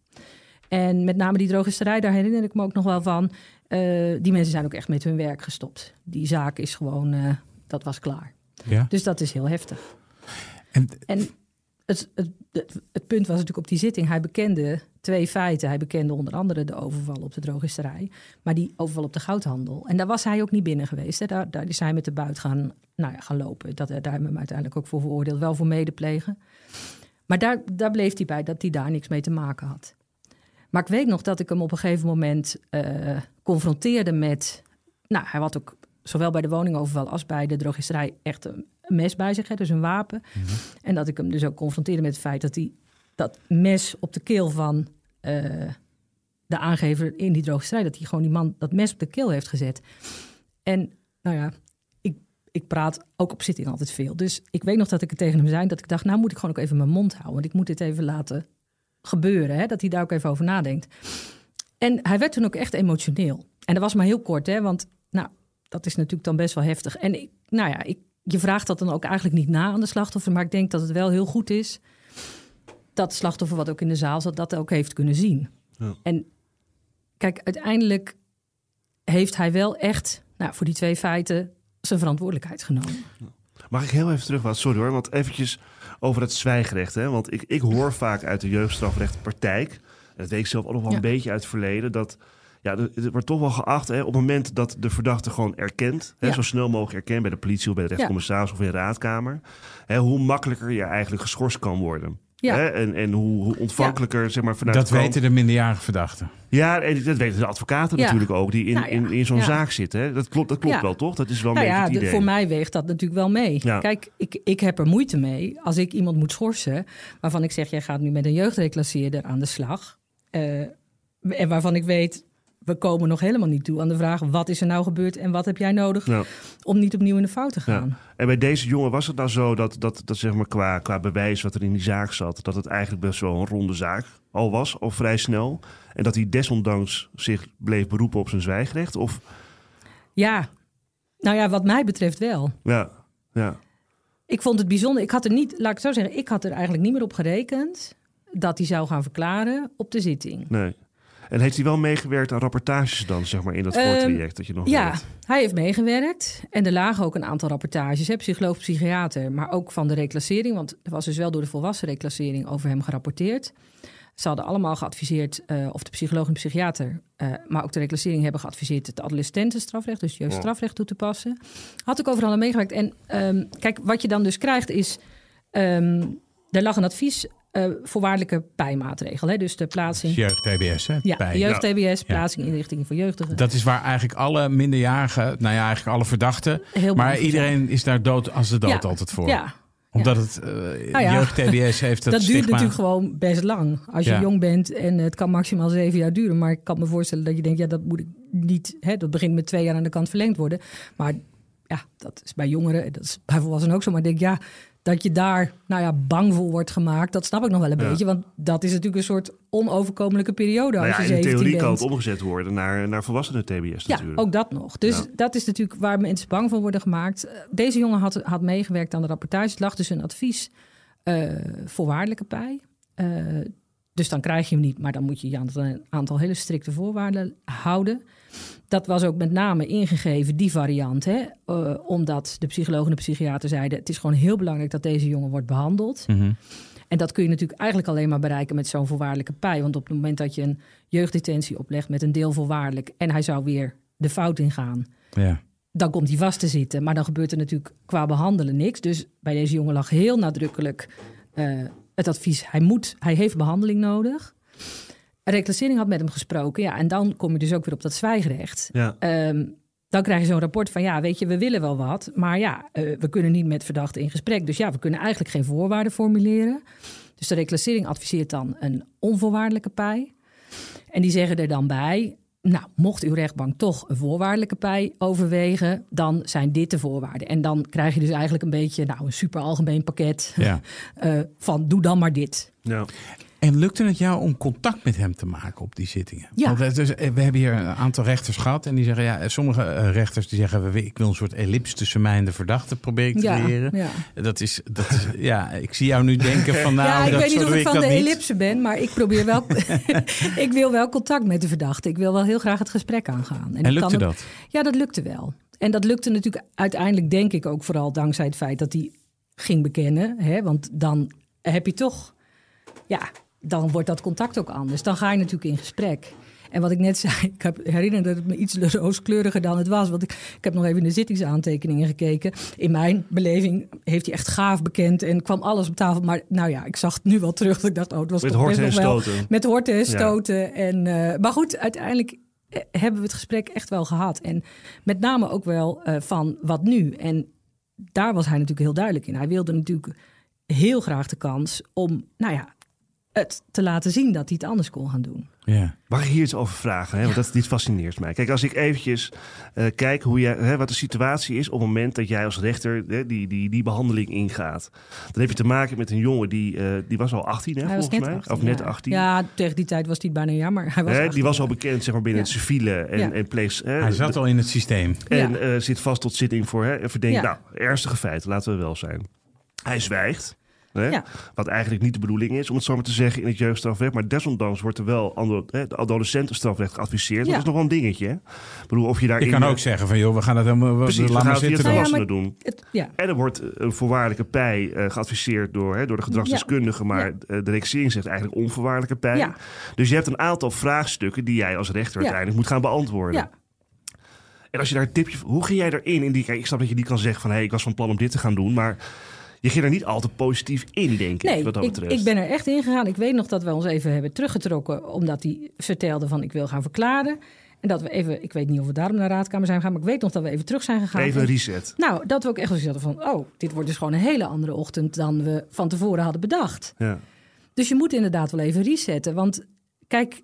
En met name die drogisterij, daar herinner ik me ook nog wel van. eh, die mensen zijn ook echt met hun werk gestopt. Die zaak is gewoon, eh, dat was klaar. Ja. Dus dat is heel heftig. En En het, het, het, het punt was natuurlijk op die zitting, hij bekende twee feiten. Hij bekende onder andere de overval op de drogisterij, maar die overval op de goudhandel. En daar was hij ook niet binnen geweest. Hè. Daar, daar is hij met de buit gaan, nou ja, gaan lopen. Dat, daar hebben we hem uiteindelijk ook voor veroordeeld, wel voor medeplegen. Maar daar, daar bleef hij bij dat hij daar niks mee te maken had. Maar ik weet nog dat ik hem op een gegeven moment eh, confronteerde met... Nou, hij had ook zowel bij de woningoverval als bij de drogisterij echt een mes bij zich, hè, dus een wapen. En dat ik hem dus ook confronteerde met het feit dat hij dat mes op de keel van eh, de aangever in die drogisterij, dat hij gewoon die man dat mes op de keel heeft gezet. En nou ja, ik, ik praat ook op zitting altijd veel. Dus ik weet nog dat ik het tegen hem zei, dat ik dacht, nou moet ik gewoon ook even mijn mond houden, want ik moet dit even laten gebeuren, hè, dat hij daar ook even over nadenkt. En hij werd toen ook echt emotioneel. En dat was maar heel kort, hè, want nou, dat is natuurlijk dan best wel heftig. En ik, nou ja, ik, je vraagt dat dan ook eigenlijk niet na aan de slachtoffer, maar ik denk dat het wel heel goed is dat slachtoffer wat ook in de zaal zat, dat ook heeft kunnen zien. Ja. En kijk, uiteindelijk heeft hij wel echt nou, voor die twee feiten zijn verantwoordelijkheid genomen. Mag ik heel even terug, wat sorry hoor, want eventjes over het zwijgrecht. Hè? Want ik, ik hoor vaak uit de jeugdstrafrechtpraktijk, dat weet ik zelf ook nog wel Ja. een beetje uit het verleden, dat ja, er- het wordt toch wel geacht hè, op het moment dat de verdachte gewoon erkent, hè, Ja. zo snel mogelijk erkent bij de politie of bij de rechtercommissaris of in de raadkamer, hè, hoe makkelijker je eigenlijk geschorst kan worden. Ja. Hè? En, en hoe, hoe ontvankelijker, zeg maar, vanuit dat de kant- weten de minderjarige verdachten. Ja, en dat weten de advocaten Ja. natuurlijk ook, die in, Nou ja, in, in zo'n ja. zaak zitten. Hè? Dat klopt, dat klopt Ja. wel, toch? Dat is wel een Nou beetje ja, het de- idee. voor mij weegt dat natuurlijk wel mee. Ja. Kijk, ik, ik heb er moeite mee als ik iemand moet schorsen... waarvan ik zeg, jij gaat nu met een jeugdreclasseerder aan de slag... eh, en waarvan ik weet, we komen nog helemaal niet toe aan de vraag... wat is er nou gebeurd en wat heb jij nodig Ja. om niet opnieuw in de fout te gaan? En bij deze jongen was het nou zo dat, dat, dat zeg maar qua, qua bewijs wat er in die zaak zat, dat het eigenlijk best wel een ronde zaak al was, al vrij snel. En dat hij desondanks zich bleef beroepen op zijn zwijgrecht. Of Ja, nou ja, wat mij betreft wel. ja, ja. Ik vond het bijzonder. Ik had er niet, laat ik het zo zeggen, ik had er eigenlijk niet meer op gerekend dat hij zou gaan verklaren op de zitting. Nee. En heeft hij wel meegewerkt aan rapportages dan, zeg maar, in dat Ehm, voortraject dat je nog Ja, weet? hij heeft meegewerkt. En er lagen ook een aantal rapportages, hè, psycholoog, psychiater, maar ook van de reclassering. Want er was dus wel door de volwassen reclassering over hem gerapporteerd. Ze hadden allemaal geadviseerd, eh, of de psycholoog en psychiater, eh, maar ook de reclassering hebben geadviseerd het adolescentenstrafrecht, dus jeugdstrafrecht toe te passen. Had ik overal aan meegewerkt. En ehm, kijk, wat je dan dus krijgt is, ehm, er lag een advies, eh, voorwaardelijke pijmaatregel. Hè, dus de plaatsing, Jeugd-TBS, hè? ja, jeugd-TBS, plaatsing inrichtingen voor jeugdigen. Dat is waar eigenlijk alle minderjarigen, nou ja, eigenlijk alle verdachten. Heel maar iedereen is daar dood als de dood Ja, altijd voor. Ja, Omdat het uh, Nou ja, jeugd-TBS heeft dat, dat, duurt stigma. natuurlijk gewoon best lang. Als je Ja. jong bent en het kan maximaal zeven jaar duren. Maar ik kan me voorstellen dat je denkt, ja, dat moet ik niet. Hè, dat begint met twee jaar aan de kant verlengd worden. Maar ja, dat is bij jongeren, dat is bij volwassenen ook zo. Maar ik denk, ja, dat je daar nou ja, bang voor wordt gemaakt, dat snap ik nog wel een Ja. beetje. Want dat is natuurlijk een soort onoverkomelijke periode Nou als ja, je in de 17 theorie kan bent. het omgezet worden naar, naar volwassenen TBS Ja, natuurlijk. ook dat nog. Dus Ja. dat is natuurlijk waar mensen bang voor worden gemaakt. Eh, Deze jongen had, had meegewerkt aan de rapportage. Het lag dus een advies eh voorwaardelijke pij. Eh, dus dan krijg je hem niet, maar dan moet je je aan een aantal hele strikte voorwaarden houden. Dat was ook met name ingegeven, die variant. Hè? Eh, omdat de psycholoog en de psychiater zeiden... het is gewoon heel belangrijk dat deze jongen wordt behandeld. Mhm. En dat kun je natuurlijk eigenlijk alleen maar bereiken met zo'n voorwaardelijke pij. Want op het moment dat je een jeugddetentie oplegt met een deel voorwaardelijk... en hij zou weer de fout ingaan, Ja. dan komt hij vast te zitten. Maar dan gebeurt er natuurlijk qua behandelen niks. Dus bij deze jongen lag heel nadrukkelijk eh, het advies... Hij, moet, hij heeft behandeling nodig. Reclassering had met hem gesproken. Ja, en dan kom je dus ook weer op dat zwijgrecht. Ja. Ehm, dan krijg je zo'n rapport van, ja, weet je, we willen wel wat, maar ja, eh, we kunnen niet met verdachte in gesprek. Dus ja, we kunnen eigenlijk geen voorwaarden formuleren. Dus de reclassering adviseert dan een onvoorwaardelijke pij. En die zeggen er dan bij, nou, mocht uw rechtbank toch een voorwaardelijke pij overwegen, dan zijn dit de voorwaarden. En dan krijg je dus eigenlijk een beetje, nou, een super algemeen pakket Ja. [laughs] eh, van doe dan maar dit. Ja. En lukte het jou om contact met hem te maken op die zittingen? Ja. Want het is- we hebben hier een aantal rechters gehad en die zeggen, ja, sommige eh, rechters die zeggen, we- ik wil een soort ellips tussen mij en de verdachte probeer ik te Ja, creëren. ja. Dat is, dat is, [laughs] ja, ik zie jou nu denken van, [laughs] nou, ja, ik dat, weet niet of ik van de ellipse ben, maar ik probeer wel. [laughs] ik wil wel contact met de verdachte. Ik wil wel heel graag het gesprek aangaan. En lukte kan dat? Ja, dat lukte wel. En dat lukte natuurlijk uiteindelijk, denk ik, ook vooral dankzij het feit dat hij ging bekennen. Hè? Want dan heb je toch, ja, dan wordt dat contact ook anders. Dan ga je natuurlijk in gesprek. En wat ik net zei, ik heb herinner dat het me iets [laughs] rooskleuriger dan het was. Want ik, ik heb nog even in de zittingsaantekeningen gekeken. In mijn beleving heeft hij echt gaaf bekend en kwam alles op tafel. Maar nou ja, ik zag het nu wel terug. Dat ik dacht, oh, het was Met toch best horten en nog wel stoten. met horten en stoten. En, eh, maar goed, uiteindelijk eh, hebben we het gesprek echt wel gehad. En met name ook wel eh, van wat nu. En daar was hij natuurlijk heel duidelijk in. Hij wilde natuurlijk heel graag de kans om, nou ja, het te laten zien dat hij het anders kon gaan doen. Ja. Mag ik hier iets over vragen? Hè? Want dat, dit fascineert mij. Kijk, als ik eventjes eh, kijk hoe jij, hè, wat de situatie is op het moment dat jij als rechter hè, die, die, die behandeling ingaat. Dan heb je te maken met een jongen die, eh, die was al 18, hè, hij was volgens net mij. 18. of net ja. 18. Ja, tegen die tijd was hij het bijna jaar, maar hij was Hè, 18, die was al bekend zeg maar, binnen Ja. het civiele en, Ja. en hè, Hij zat al in het systeem. En Ja. eh, zit vast tot zitting voor hè, verdenking. Ja. Nou, ernstige feiten, laten we wel zijn. Hij zwijgt. Hè, Ja. Wat eigenlijk niet de bedoeling is, om het zo maar te zeggen, in het jeugdstrafrecht. Maar desondanks wordt er wel hè, de adolescentenstrafrecht geadviseerd. Ja. Dat is nog wel een dingetje. Hè? Ik bedoel, of je daarin... Je kan ook zeggen van, joh, we gaan het helemaal, we- Precies, we gaan het zitten. Nou ja, doen. Het, ja. En er wordt eh, een voorwaardelijke pij eh, geadviseerd door, hè, door de gedragsdeskundige. Maar eh, de reclassering zegt eigenlijk onvoorwaardelijke pij. Ja. Dus je hebt een aantal vraagstukken die jij als rechter Ja. uiteindelijk moet gaan beantwoorden. Ja. En als je daar een tipje... Hoe ging jij erin? In die, kijk, ik snap dat je niet kan zeggen van... hé, hey, ik was van plan om dit te gaan doen. Maar je ging er niet al te positief in, denk ik, Nee, wat dat ik, betreft. ik ben er echt in gegaan. Ik weet nog dat we ons even hebben teruggetrokken, omdat hij vertelde van ik wil gaan verklaren. En dat we even, ik weet niet of we daarom naar de raadkamer zijn gegaan, maar ik weet nog dat we even terug zijn gegaan. Even een En- reset. Nou, dat we ook echt zoiets hadden van, oh, dit wordt dus gewoon een hele andere ochtend dan we van tevoren hadden bedacht. Ja. Dus je moet inderdaad wel even resetten. Want kijk,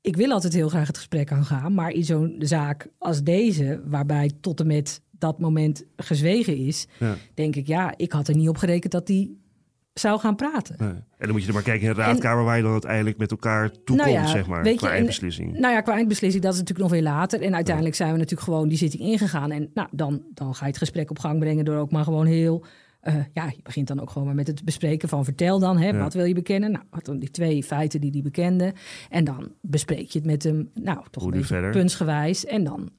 ik wil altijd heel graag het gesprek aangaan. Maar in zo'n zaak als deze, waarbij tot en met dat moment gezwegen is, Ja. denk ik, ja, ik had er niet op gerekend dat die zou gaan praten. Nee. En dan moet je er maar kijken in de raadkamer... waar je dan uiteindelijk met elkaar toe Nou komt, ja, zeg maar. je, qua en- eindbeslissing. Nou ja, qua eindbeslissing, dat is natuurlijk nog weer later. En uiteindelijk zijn we natuurlijk gewoon die zitting ingegaan. En nou, dan, dan ga je het gesprek op gang brengen door ook maar gewoon heel... eh, ja, je begint dan ook gewoon maar met het bespreken van vertel dan, hè, Ja. wat wil je bekennen? Nou, wat dan die twee feiten die hij bekende. En dan bespreek je het met hem, nou, toch Hoe een beetje verder? puntsgewijs. En dan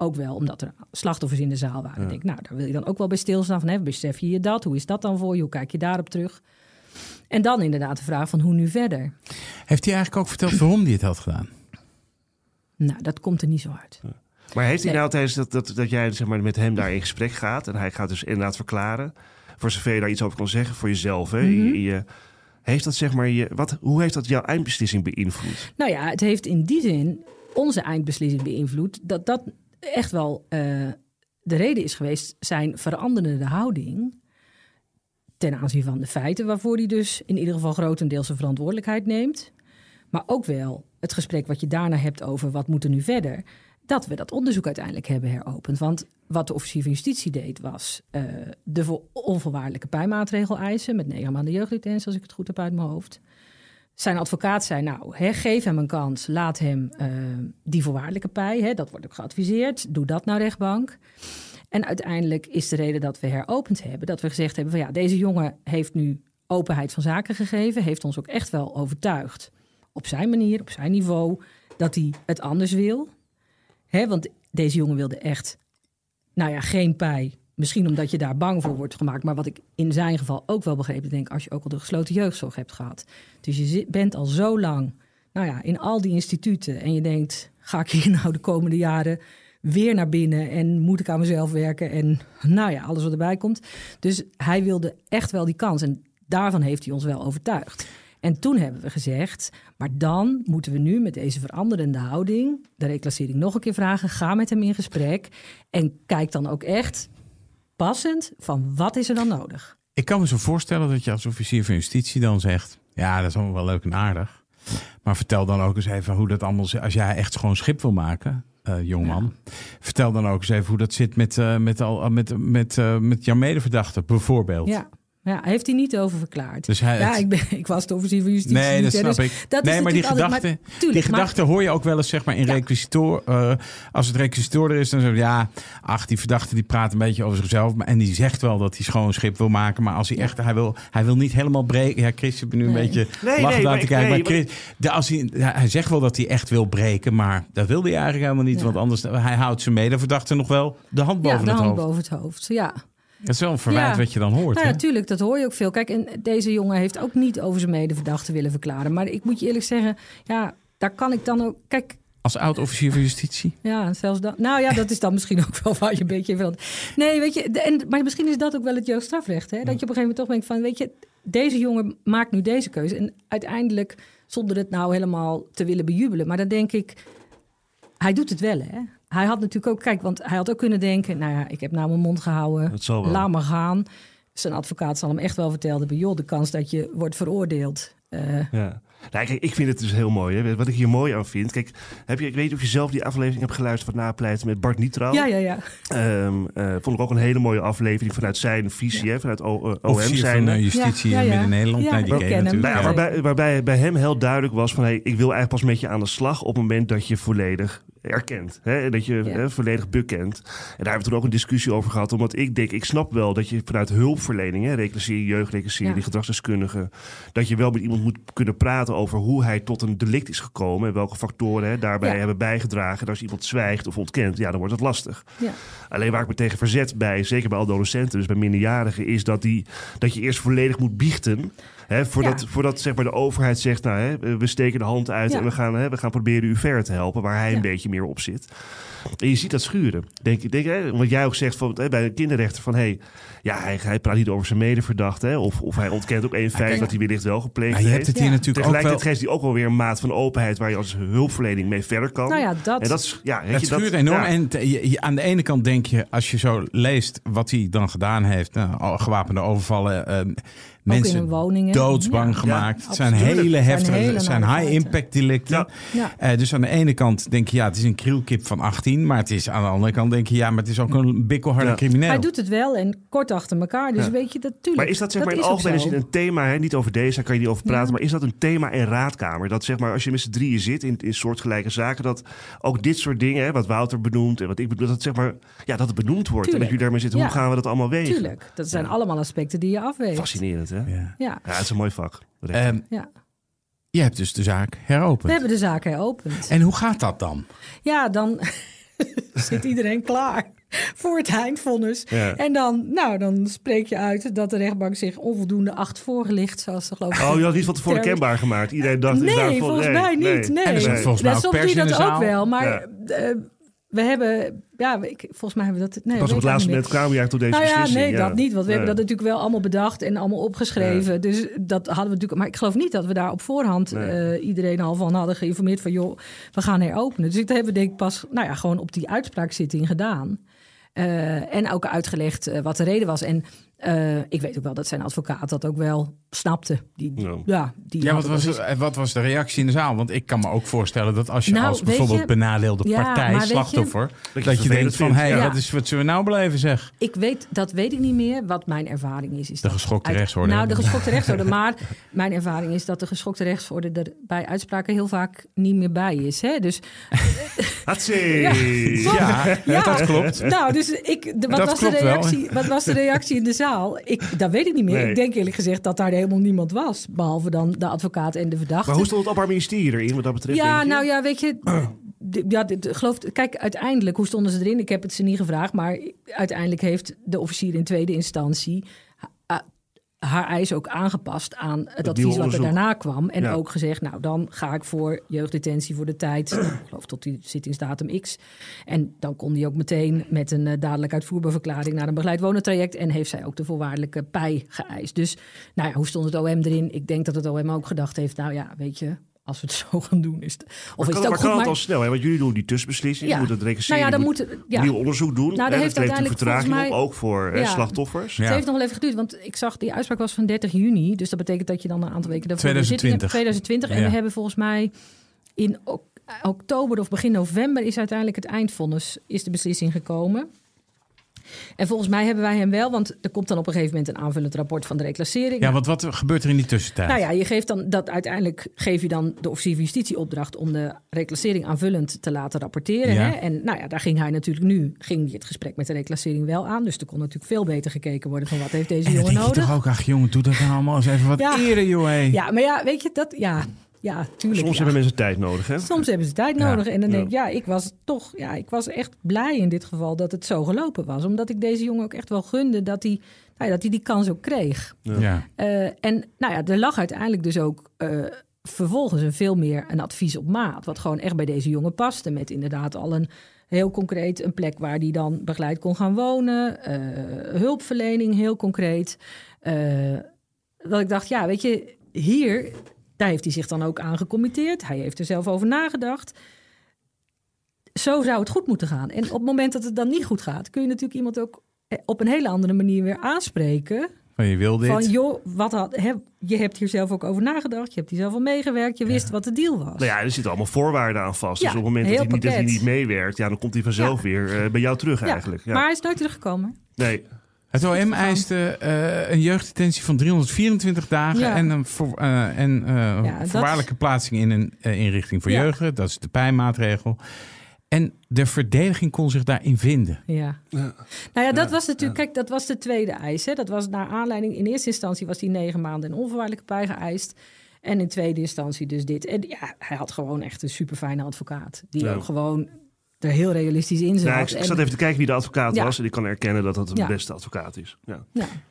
ook wel, omdat er slachtoffers in de zaal waren. Denk ik, nou, daar wil je dan ook wel bij stilstaan van, hè, besef je je dat? Hoe is dat dan voor je? Hoe kijk je daarop terug? En dan inderdaad de vraag van hoe nu verder? Heeft hij eigenlijk ook verteld waarom hij het had gedaan? Nou, dat komt er niet zo uit. Maar heeft hij Nee. nou tijdens dat, dat, dat jij zeg maar, met hem daar in gesprek gaat... en hij gaat dus inderdaad verklaren... voor zover je daar iets over kan zeggen voor jezelf... Hè, Mhm. je- je, heeft dat zeg maar je, wat, hoe heeft dat jouw eindbeslissing beïnvloed? Nou ja, het heeft in die zin onze eindbeslissing beïnvloed. Dat dat echt wel eh, de reden is geweest, zijn veranderende houding ten aanzien van de feiten, waarvoor hij dus in ieder geval grotendeels zijn verantwoordelijkheid neemt. Maar ook wel het gesprek wat je daarna hebt over wat moet er nu verder. dat we dat onderzoek uiteindelijk hebben heropend. Want wat de officier van justitie deed, was uh, de onvoorwaardelijke pijmaatregel eisen met negen maanden jeugddetentie, als ik het goed heb uit mijn hoofd. Zijn advocaat zei, nou, geef hem een kans, laat hem uh, die voorwaardelijke pij, dat wordt ook geadviseerd, doe dat nou rechtbank. En uiteindelijk is de reden dat we heropend hebben, dat we gezegd hebben van ja, deze jongen heeft nu openheid van zaken gegeven, heeft ons ook echt wel overtuigd op zijn manier, op zijn niveau, dat hij het anders wil. Want deze jongen wilde echt, nou ja, geen pij. Misschien omdat je daar bang voor wordt gemaakt. Maar wat ik in zijn geval ook wel begrepen denk, als je ook al de gesloten jeugdzorg hebt gehad. Dus je bent al zo lang, nou ja, in al die instituten. En je denkt, ga ik hier [laughs] nou de komende jaren weer naar binnen en moet ik aan mezelf werken en nou ja, alles wat erbij komt. Dus hij wilde echt wel die kans en daarvan heeft hij ons wel overtuigd. En toen hebben we gezegd, maar dan moeten we nu met deze veranderende houding de reclassering nog een keer vragen. Ga met hem in gesprek en kijk dan ook echt passend van wat is er dan nodig. Ik kan me zo voorstellen dat je als officier van justitie dan zegt, ja, dat is allemaal wel leuk en aardig. Maar vertel dan ook eens even hoe dat allemaal, als jij echt gewoon schip wil maken, uh, jongman. Vertel dan ook eens even hoe dat zit met, uh, met, al, met, met, uh, met jouw medeverdachte, bijvoorbeeld. Ja. Ja, heeft hij niet over verklaard. Dus hij, ja, ik, ben, [laughs] ik was de officier van justitie. Nee, dat niet, snap dus ik. Dat nee, is maar die natuurlijk gedachte, altijd- maar tuurlijk, die maar- gedachte hoor je ook wel eens zeg maar in Ja. requisitoor. eh, als het requisitoor er is, dan zeg je ja, ach, die verdachte die praat een beetje over zichzelf. Maar, en die zegt wel dat hij schoon schip wil maken. Maar als hij echt, hij wil, hij wil niet helemaal breken. Ja, Chris, je bent nu een Nee. beetje Nee, lachend nee, te kijken. nee, maar Chris, de, als hij, hij zegt wel dat hij echt wil breken. Maar dat wil hij eigenlijk helemaal niet. Ja. Want anders, hij houdt zijn medeverdachte nog wel de hand boven ja, de het hand hoofd. boven het hoofd. Ja. Dat is wel een verwijt Ja. wat je dan hoort. Nou ja, natuurlijk, dat hoor je ook veel. Kijk, en deze jongen heeft ook niet over zijn medeverdachte willen verklaren. Maar ik moet je eerlijk zeggen, ja, daar kan ik dan ook. Kijk, Als oud-officier van justitie. ja, zelfs dat. Nou ja, dat is dan misschien [laughs] ook wel waar je een beetje van. Nee, weet je, en, maar misschien is dat ook wel het jeugdstrafrecht. Hè? Dat je op een gegeven moment toch denkt van, weet je, deze jongen maakt nu deze keuze. En uiteindelijk, zonder het nou helemaal te willen bejubelen. Maar dan denk ik, hij doet het wel, hè? Hij had natuurlijk ook, kijk, want hij had ook kunnen denken, nou ja, ik heb nou mijn mond gehouden. Dat zal wel. Laat maar gaan. Zijn advocaat zal hem echt wel vertellen, hebben, joh, de kans dat je wordt veroordeeld. eh, Ja. Nou, kijk, ik vind het dus heel mooi. Hè. Wat ik hier mooi aan vind. Kijk, heb je, ik weet niet of je zelf die aflevering hebt geluisterd van Napleiten met Bart Nietrouw. ja, ja, ja. Ehm, eh, vond ik ook een hele mooie aflevering vanuit zijn visie, hè, vanuit O- eh, OM Officier zijn. van eh, justitie Ja, ja, in ja. Midden-Nederland. Ja, nee, die ken natuurlijk. Nou waarbij, waarbij bij hem heel duidelijk was van... Hey, ik wil eigenlijk pas met je aan de slag op het moment dat je volledig erkent. Hè? Dat je Ja. hè, volledig bekent. En daar hebben we toen ook een discussie over gehad. Omdat ik denk, ik snap wel dat je vanuit hulpverlening... hè, reclassering, jeugdreclassering, Ja. die gedragsdeskundige... dat je wel met iemand moet kunnen praten over hoe hij tot een delict is gekomen... en welke factoren hè, daarbij Ja. hebben bijgedragen. En als iemand zwijgt of ontkent, ja, dan wordt het lastig. ja. Alleen waar ik me tegen verzet bij, zeker bij adolescenten, dus bij minderjarigen, is dat, die, dat je eerst volledig moet biechten. Hè, voordat, Ja. voordat zeg maar, de overheid zegt, nou, hè, we steken de hand uit Ja. en we gaan, hè, we gaan proberen u verder te helpen, waar hij Ja. een beetje meer op zit. En je ziet dat schuren. Denk, ik- denk, hè, wat jij ook zegt van, hè, bij een kinderrechter van, hey, ja, hij, hij praat niet over zijn medeverdachte, hè, of, of hij ontkent ook één feit dat hij wellicht wel gepleegd Maar je hebt heeft. het hier Ja. natuurlijk ook wel... Tegelijkertijd geeft hij ook wel weer een maat van openheid waar je als hulpverlening mee verder kan. Nou ja, dat. En dat is, ja, Het je, dat- schuurt enorm. ja. En te- je- je- aan de ene kant denk je, als je zo leest wat hij dan gedaan heeft, nou, gewapende overvallen, eh, in mensen hun woningen. doodsbang Ja. gemaakt. Ja, het zijn absoluut. hele zijn heftige, hele het zijn nare high-impact delicten. Ja. Ja. Eh, dus aan de ene kant denk je, ja, het is een krielkip van 18, maar het is aan de andere kant denk je, ja, maar het is ook een bikkelharde Ja. crimineel. Hij doet het wel en kort achter elkaar. Dus Ja. weet je, dat tuurlijk. Maar is dat zeg maar in algemene zin een thema, hè? niet over deze, daar kan je niet over praten, Ja. maar is dat een thema in raadkamer? Dat zeg maar als je met z'n drieën zit in, in soortgelijke zaken, dat ook dit soort dingen, hè, wat Wouter benoemt en wat ik bedoel, dat zeg maar, ja, dat het benoemd wordt. En dat je daarmee zit, hoe gaan we dat allemaal wegen? Tuurlijk. Dat zijn allemaal aspecten die je afweegt. Fascinerend, hè? Ja. Ja. Ja. het is een mooi vak. Ehm, ja. je hebt dus de zaak heropend. We hebben de zaak heropend. En hoe gaat dat dan? Ja, dan [laughs] zit iedereen klaar voor het eindvonnis. Ja. En dan, nou, dan spreek je uit dat de rechtbank zich onvoldoende acht voorgelicht, zoals ze geloof ik. Oh, je had niet van tevoren kenbaar gemaakt. Iedereen dacht... is Nee, volgens mij niet. Nee. En er zat Nee. volgens mij ook pers in de dat zaal. ook wel, maar Ja. eh, we hebben, ja, ik, volgens mij hebben we dat. Nee, Pas op het laatste moment kwamen we eigenlijk tot deze nou ja, beslissing. nee, dat niet. Want we hebben dat natuurlijk wel allemaal bedacht en allemaal opgeschreven. Dus dat hadden we natuurlijk. Maar ik geloof niet dat we daar op voorhand Nee. eh, iedereen al van hadden geïnformeerd van joh, we gaan heropenen. Dus dat hebben we denk ik pas, nou ja, gewoon op die uitspraakszitting gedaan. Eh, en ook uitgelegd eh, wat de reden was. En Eh, ik weet ook wel dat zijn advocaat dat ook wel snapte. Die, Ja. ja. die Ja, wat was, het- wat was de reactie in de zaal? Want ik kan me ook voorstellen dat als je Nou, als bijvoorbeeld je- benadeelde Ja, partij, je- slachtoffer, je dat je denkt van, hé, Ja. wat, is, wat zullen we nou beleven zeg? Ik weet, dat weet ik niet meer. Wat mijn ervaring is. is De geschokte rechtsorde. Nou, de geschokte rechtsorde. Maar [laughs] mijn ervaring is dat de geschokte rechtsorde er bij uitspraken heel vaak niet meer bij is. Hè? Dus Ja, Ja. dat klopt. Nou, dus ik, de, wat, was de wel. reactie, wat was de reactie in de zaal? Ik, dat weet ik niet meer. Nee. Ik denk eerlijk gezegd dat daar helemaal niemand was. Behalve dan de advocaat en de verdachte. Maar hoe stond het Openbaar Ministerie erin wat dat betreft? ja, nou ja, weet je. Ja, dit- geloof, kijk, uiteindelijk, hoe stonden ze erin? Ik heb het ze niet gevraagd, maar uiteindelijk heeft de officier in tweede instantie haar eis ook aangepast aan het, advies wat er daarna kwam. En Ja. ook gezegd, nou dan ga ik voor jeugddetentie voor de tijd, [clears throat] ik geloof tot die zittingsdatum X. En dan kon die ook meteen met een eh, dadelijk uitvoerbaar verklaring naar een begeleid wonentraject. En heeft zij ook de voorwaardelijke pij geëist. Dus nou ja, hoe stond het OM erin? Ik denk dat het OM ook gedacht heeft, nou ja, weet je, als we het [laughs] zo gaan doen is het... Of Maar is kan, het ook maar goed, kan het maar- al snel? Hè? Want jullie doen die tussenbeslissing. Ja. Je moet het nou ja, dan je moet... Ja. nieuw onderzoek doen. Nou, dat hè? heeft uiteindelijk vertraging mij- op, ook voor Ja. slachtoffers. Ja. Het heeft nog wel even geduurd, want ik zag die uitspraak was van 30 juni. Dus dat betekent dat je dan een aantal weken daarvoor weer zitting hebt. 2020. 2020. En Ja. we hebben volgens mij in ok- oktober of begin november is uiteindelijk het eindvonnis, is de beslissing gekomen. En volgens mij hebben wij hem wel, want er komt dan op een gegeven moment een aanvullend rapport van de reclassering. Ja, want wat gebeurt er in die tussentijd? Nou ja, je geeft dan dat uiteindelijk geef je dan de officier van justitie opdracht om de reclassering aanvullend te laten rapporteren. Ja. Hè? En nou ja, daar ging hij natuurlijk nu, ging hij het gesprek met de reclassering wel aan. Dus er kon natuurlijk veel beter gekeken worden van wat heeft deze en dan jongen nodig. toch ook, ach jongen, doe dat nou allemaal eens even wat Ja. eerder, joh. hé. Ja, maar ja, weet je dat? Ja, ja, tuurlijk. Soms ja. hebben mensen tijd nodig. Hè? Soms hebben ze tijd Ja. nodig. En dan denk ik, ja, ik was toch, ja, ik was echt blij in dit geval dat het zo gelopen was. Omdat ik deze jongen ook echt wel gunde dat hij, nou ja, dat hij die kans ook kreeg. Ja. Eh, en nou ja, er lag uiteindelijk dus ook eh, vervolgens een veel meer een advies op maat. Wat gewoon echt bij deze jongen paste. Met inderdaad al een heel concreet een plek waar die dan begeleid kon gaan wonen. eh, hulpverlening heel concreet. Eh, dat ik dacht, ja, weet je, hier, daar heeft hij zich dan ook aan gecommitteerd. Hij heeft er zelf over nagedacht. Zo zou het goed moeten gaan. En op het moment dat het dan niet goed gaat, kun je natuurlijk iemand ook eh, op een hele andere manier weer aanspreken. Van je wil dit. Van joh, wat had, hè, je hebt hier zelf ook over nagedacht. Je hebt hier zelf al meegewerkt. Je wist wat de deal was. Nou ja, er zitten allemaal voorwaarden aan vast. Ja, dus op het moment dat hij, niet, dat hij pakket. niet meewerkt, ja, dan komt hij vanzelf Ja. weer eh, bij jou terug Ja, eigenlijk. Ja. Maar hij is nooit teruggekomen. Nee, Het OM eiste eh, een jeugddetentie van 324 dagen Ja. en een voor, eh, en, eh, Ja, dat- voorwaardelijke plaatsing in een inrichting voor Ja. jeugd. Dat is de pijnmaatregel. En de verdediging kon zich daarin vinden. Ja. Nou ja, dat was natuurlijk, kijk, dat was de tweede eis. Hè. Dat was naar aanleiding, in eerste instantie was die negen maanden en onvoorwaardelijke pij geëist. En in tweede instantie dus dit. En ja, hij had gewoon echt een super fijne advocaat. Die Ja. ook gewoon er heel realistisch in zat. Nou, ik, ik En- zat even te kijken wie de advocaat Ja. was. En ik kan erkenen dat dat de Ja. beste advocaat is. Ja.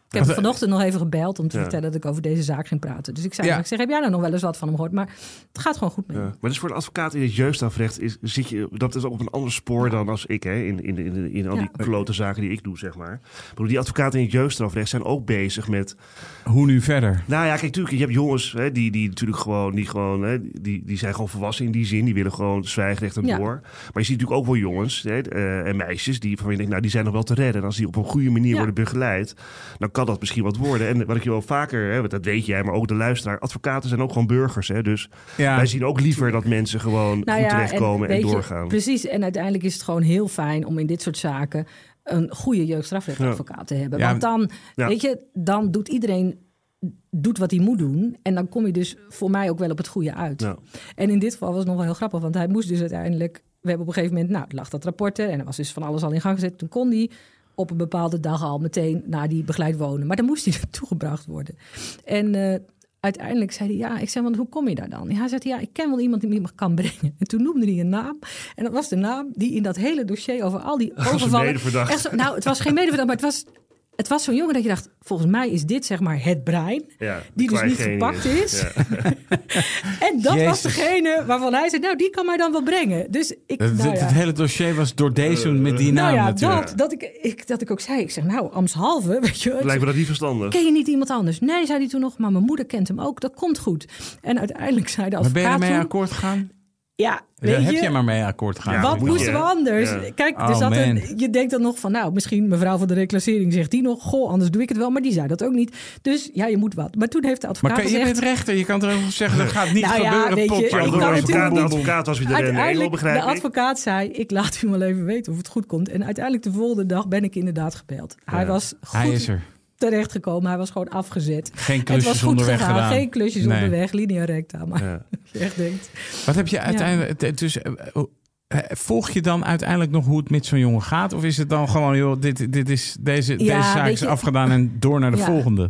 Ik heb hem vanochtend nog even gebeld om te Ja. vertellen dat ik over deze zaak ging praten. Dus ik zei, Ja. ik zeg, heb jij nou nog wel eens wat van hem gehoord? Maar het gaat gewoon goed met Ja. Maar dus voor een advocaat in het jeugdstrafrecht is, zit je, dat is ook op een ander spoor dan als ik, hè, in, in, in, in al die Ja. klote zaken die ik doe, zeg maar. Bedoel, die advocaten in het jeugdstrafrecht zijn ook bezig met Hoe nu verder? Nou ja, kijk, natuurlijk, je hebt jongens hè, die, die natuurlijk gewoon, die, gewoon hè, die, die zijn gewoon volwassen in die zin. Die willen gewoon zwijgrecht en Ja. door. Maar je ziet natuurlijk ook wel jongens hè, eh, en meisjes die van je denkt, nou, die zijn nog wel te redden. En als die op een goede manier Ja. worden begeleid, dan kan dat misschien wat worden. En wat ik je wel vaker, hè, dat weet jij, maar ook de luisteraar, advocaten zijn ook gewoon burgers. Hè, dus Ja. wij zien ook liever dat mensen gewoon Nou goed ja, terechtkomen en, je, doorgaan. precies, en uiteindelijk is het gewoon heel fijn om in dit soort zaken een goede jeugdstrafrechtadvocaat te hebben. Ja, Want dan, ja. weet je, dan doet iedereen doet wat hij moet doen. En dan kom je dus voor mij ook wel op het goede uit. Ja. En in dit geval was het nog wel heel grappig, want hij moest dus uiteindelijk... We hebben op een gegeven moment, nou, lag dat rapport er... en er was dus van alles al in gang gezet. Toen kon hij op een bepaalde dag al meteen naar die begeleid wonen. Maar dan moest hij [laughs] naartoe gebracht worden. En eh, uiteindelijk zei hij, ja, ik zei, want hoe kom je daar dan? Ja, hij zei, ja, ik ken wel iemand die me kan brengen. En toen noemde hij een naam. En dat was de naam die in dat hele dossier over al die overvallen... Echt zo- nou, het was geen medeverdachte, maar het was... Het was zo'n jongen dat je dacht, volgens mij is dit zeg maar het brein. Ja, die dus niet genius. gepakt is. Ja. [laughs] En dat was degene waarvan hij zei, nou, die kan mij dan wel brengen. Dus ik, Het, nou het hele dossier was door deze met die naam nou ja natuurlijk. dat, dat, ik, ik, dat ik ook zei. Ik zeg, nou, Amshalve, [laughs] weet je. Lijkt me dat niet verstandig. Ken je niet iemand anders? Nee, zei hij toen nog, maar mijn moeder kent hem ook. Dat komt goed. En uiteindelijk zei de Maar ben je advocaat ermee toen... akkoord gegaan? Ja, Daar weet heb je, je maar mee akkoord gaan. Ja, wat je, moesten we anders? Ja. Kijk, Oh, zat een- man. je denkt dan nog van, nou, misschien mevrouw van de reclassering zegt die nog, goh, anders doe ik het wel, maar die zei dat ook niet. Dus ja, je moet wat. Maar toen heeft de Maar advocaat je gezegd, bent rechter, je kan toch zeggen dat gaat niet Nou ja, gebeuren. weet je, potje. ik Maar kan door de natuurlijk advocaat, de niet- advocaat was weer de begrijp de ik. advocaat zei, ik laat u wel even weten of het goed komt. En uiteindelijk de volgende dag ben ik inderdaad gebeld. Hij Ja. was goed Hij is er. Terechtgekomen, hij was gewoon afgezet. Geen Het was klusjes goed onderweg gegaan, gedaan. geen klusjes Nee. onderweg, linea recta. Maar Ja. [laughs] je echt denkt, Wat heb je uiteindelijk... Dus, eh, eh, volg je dan uiteindelijk nog hoe het met zo'n jongen gaat? Of is het dan gewoon, joh, dit, dit is, deze, Ja, deze zaak is je- afgedaan en door naar de Ja. volgende?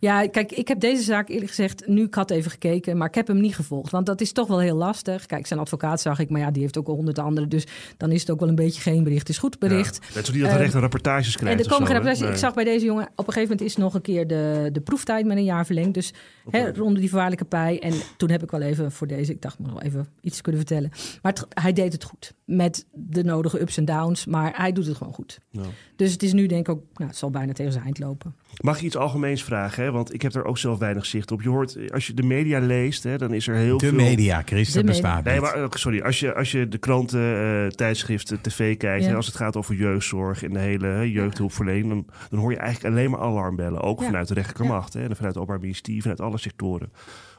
Ja, kijk, ik heb deze zaak eerlijk gezegd, nu ik had even gekeken, maar ik heb hem niet gevolgd. Want dat is toch wel heel lastig. Kijk, zijn advocaat zag ik, maar ja, die heeft ook al honderd anderen. Dus dan is het ook wel een beetje geen bericht. Is goed bericht. Ja. Net zo niet dat de rechter rapportages krijgt. En er komen geen rapportages. Ik zag bij deze jongen, op een gegeven moment is nog een keer de, de proeftijd met een jaar verlengd. Dus hè, rond die voorwaardelijke pij. En toen heb ik wel even voor deze, ik dacht, nog even iets kunnen vertellen. Maar het- hij deed het goed. Met de nodige ups en downs. Maar hij doet het gewoon goed. Ja. Dus het is nu denk ik ook, nou, het zal bijna tegen zijn eind lopen. Mag ik iets algemeens vragen? Hè? Want ik heb er ook zelf weinig zicht op. Je hoort, als je de media leest, hè, dan is er heel De veel... media, Chris, De media. bestaat Nee, niet. maar eh, sorry. Als je, als je de kranten, eh, tijdschriften, tv kijkt... Ja. en als het gaat over jeugdzorg en de hele hè, jeugdhulpverlening... Dan, dan hoor je eigenlijk alleen maar alarmbellen. Ook Ja. vanuit de rechterlijke macht. Hè, en vanuit het Openbaar Ministerie, vanuit alle sectoren.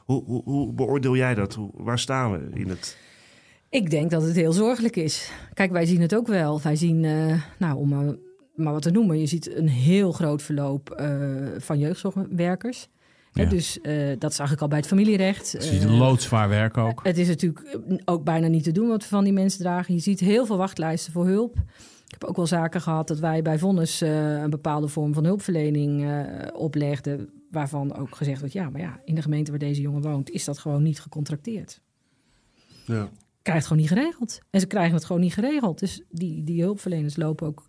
Hoe, hoe, hoe beoordeel jij dat? Hoe, waar staan we in het... Ik denk dat het heel zorgelijk is. Kijk, wij zien het ook wel. Wij zien, eh, nou, om maar, wat te noemen, je ziet een heel groot verloop eh, van jeugdzorgwerkers. Hè, Ja. dus eh, dat zag ik al bij het familierecht. Het is Eh, loodzwaar werk ook. Het is natuurlijk ook bijna niet te doen wat we van die mensen dragen. Je ziet heel veel wachtlijsten voor hulp. Ik heb ook wel zaken gehad dat wij bij Vonnis eh, een bepaalde vorm van hulpverlening eh, oplegden. Waarvan ook gezegd wordt, ja, maar ja, in de gemeente waar deze jongen woont, is dat gewoon niet gecontracteerd. Ja. Krijgt het gewoon niet geregeld. En ze krijgen het gewoon niet geregeld. Dus die, die hulpverleners lopen ook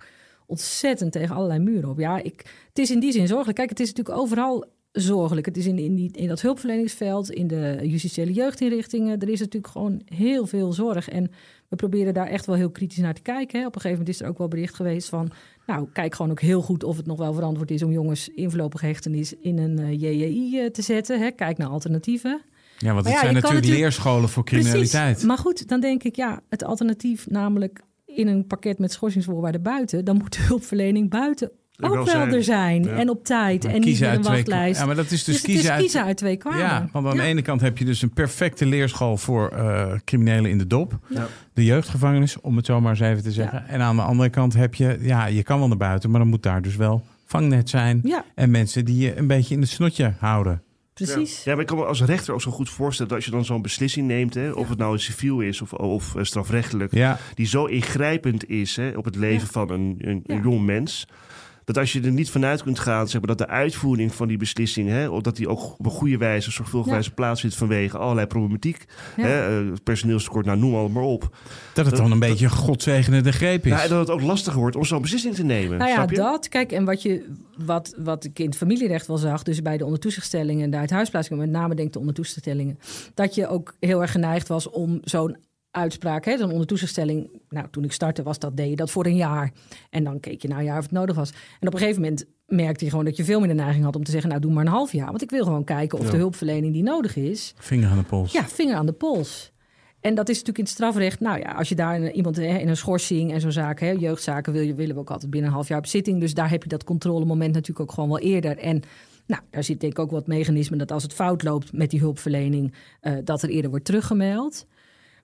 ontzettend tegen allerlei muren op. Ja, ik, het is in die zin zorgelijk. Kijk, het is natuurlijk overal zorgelijk. Het is in, in, die, in dat hulpverleningsveld, in de justitiële jeugdinrichtingen. Er is natuurlijk gewoon heel veel zorg. En we proberen daar echt wel heel kritisch naar te kijken. Hè. Op een gegeven moment is er ook wel bericht geweest van... nou, kijk gewoon ook heel goed of het nog wel verantwoord is... om jongens in voorlopige hechtenis in een eh, JJI eh, te zetten. Hè. Kijk naar alternatieven. Ja, want het ja, zijn natuurlijk natuurlijk- leerscholen voor criminaliteit. Precies. Maar goed, dan denk ik, ja, het alternatief namelijk in een pakket met schorsingsvoorwaarden buiten, dan moet de hulpverlening buiten ook wel wel zijn. er zijn. Ja. En op tijd. Maar en niet kiezen met een wachtlijst. Ja, maar dat is dus, dus het kiezen is uit... kiezen uit twee kwaden. Ja, want aan de ene kant heb je dus een perfecte leerschool voor eh, criminelen in de dop. Ja. De jeugdgevangenis, om het zo maar eens even te zeggen. En aan de andere kant heb je, ja, je kan wel naar buiten, maar dan moet daar dus wel vangnet zijn. Ja, En mensen die je een beetje in het snotje houden. Precies. Ja. ja, maar ik kan me als rechter ook zo goed voorstellen... dat als je dan zo'n beslissing neemt... Hè, of het nou civiel is of, of eh, strafrechtelijk... Ja, die zo ingrijpend is hè, op het leven Ja. van een, een, jong mens. Dat als je er niet vanuit kunt gaan, zeg maar, dat de uitvoering van die beslissing, hè, of dat die ook op een goede wijze, zorgvuldige Ja. wijze plaatsvindt vanwege allerlei problematiek. Ja. Hè, eh, personeelstekort, nou noem allemaal maar op. dat het dan een beetje een godzegende greep is. Ja, en dat het ook lastiger wordt om zo'n beslissing te nemen. Nou ja, snap je? dat. Kijk, en wat, je, wat, wat ik in het familierecht wel zag, dus bij de ondertoezichtstellingen en de uithuisplaatsingen, met name denk ik de ondertoezichtstellingen, dat je ook heel erg geneigd was om zo'n uitspraak, hè, zo'n ondertoezichtstelling. Nou, toen ik startte was dat, deed je dat voor een jaar. En dan keek je na een jaar of het nodig was. En op een gegeven moment merkte je gewoon dat je veel meer de neiging had om te zeggen, nou, doe maar een half jaar. Want ik wil gewoon kijken of Ja. de hulpverlening die nodig is, Vinger aan de pols. ja, vinger aan de pols. En dat is natuurlijk in het strafrecht. Nou ja, als je daar iemand hè, in een schorsing en zo'n zaken, hè, jeugdzaken, wil je, willen we ook altijd binnen een half jaar op zitting. Dus daar heb je dat controlemoment natuurlijk ook gewoon wel eerder. En nou, daar zit denk ik ook wat mechanismen dat als het fout loopt met die hulpverlening, eh, dat er eerder wordt teruggemeld.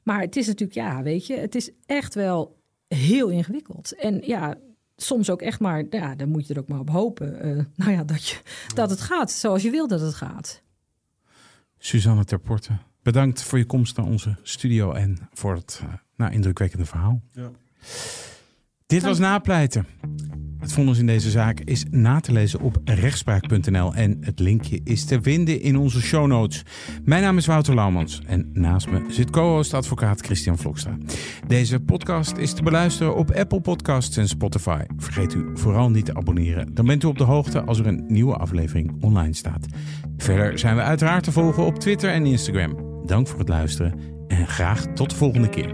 Maar het is natuurlijk, ja, weet je, het is echt wel heel ingewikkeld. En ja, soms ook echt maar, ja, dan moet je er ook maar op hopen. eh, [laughs] nou ja, dat, je, dat het gaat zoals je wil dat het gaat. Suzanne Terporte, bedankt voor je komst naar onze studio en voor het eh, nou, indrukwekkende verhaal. Ja. Dit was Napleiten. Het vonnis in deze zaak is na te lezen op rechtspraak.nl en het linkje is te vinden in onze show notes. Mijn naam is Wouter Laumans en naast me zit co-host advocaat Christian Vlokstra. Deze podcast is te beluisteren op Apple Podcasts en Spotify. Vergeet u vooral niet te abonneren. Dan bent u op de hoogte als er een nieuwe aflevering online staat. Verder zijn we uiteraard te volgen op Twitter en Instagram. Dank voor het luisteren en graag tot de volgende keer.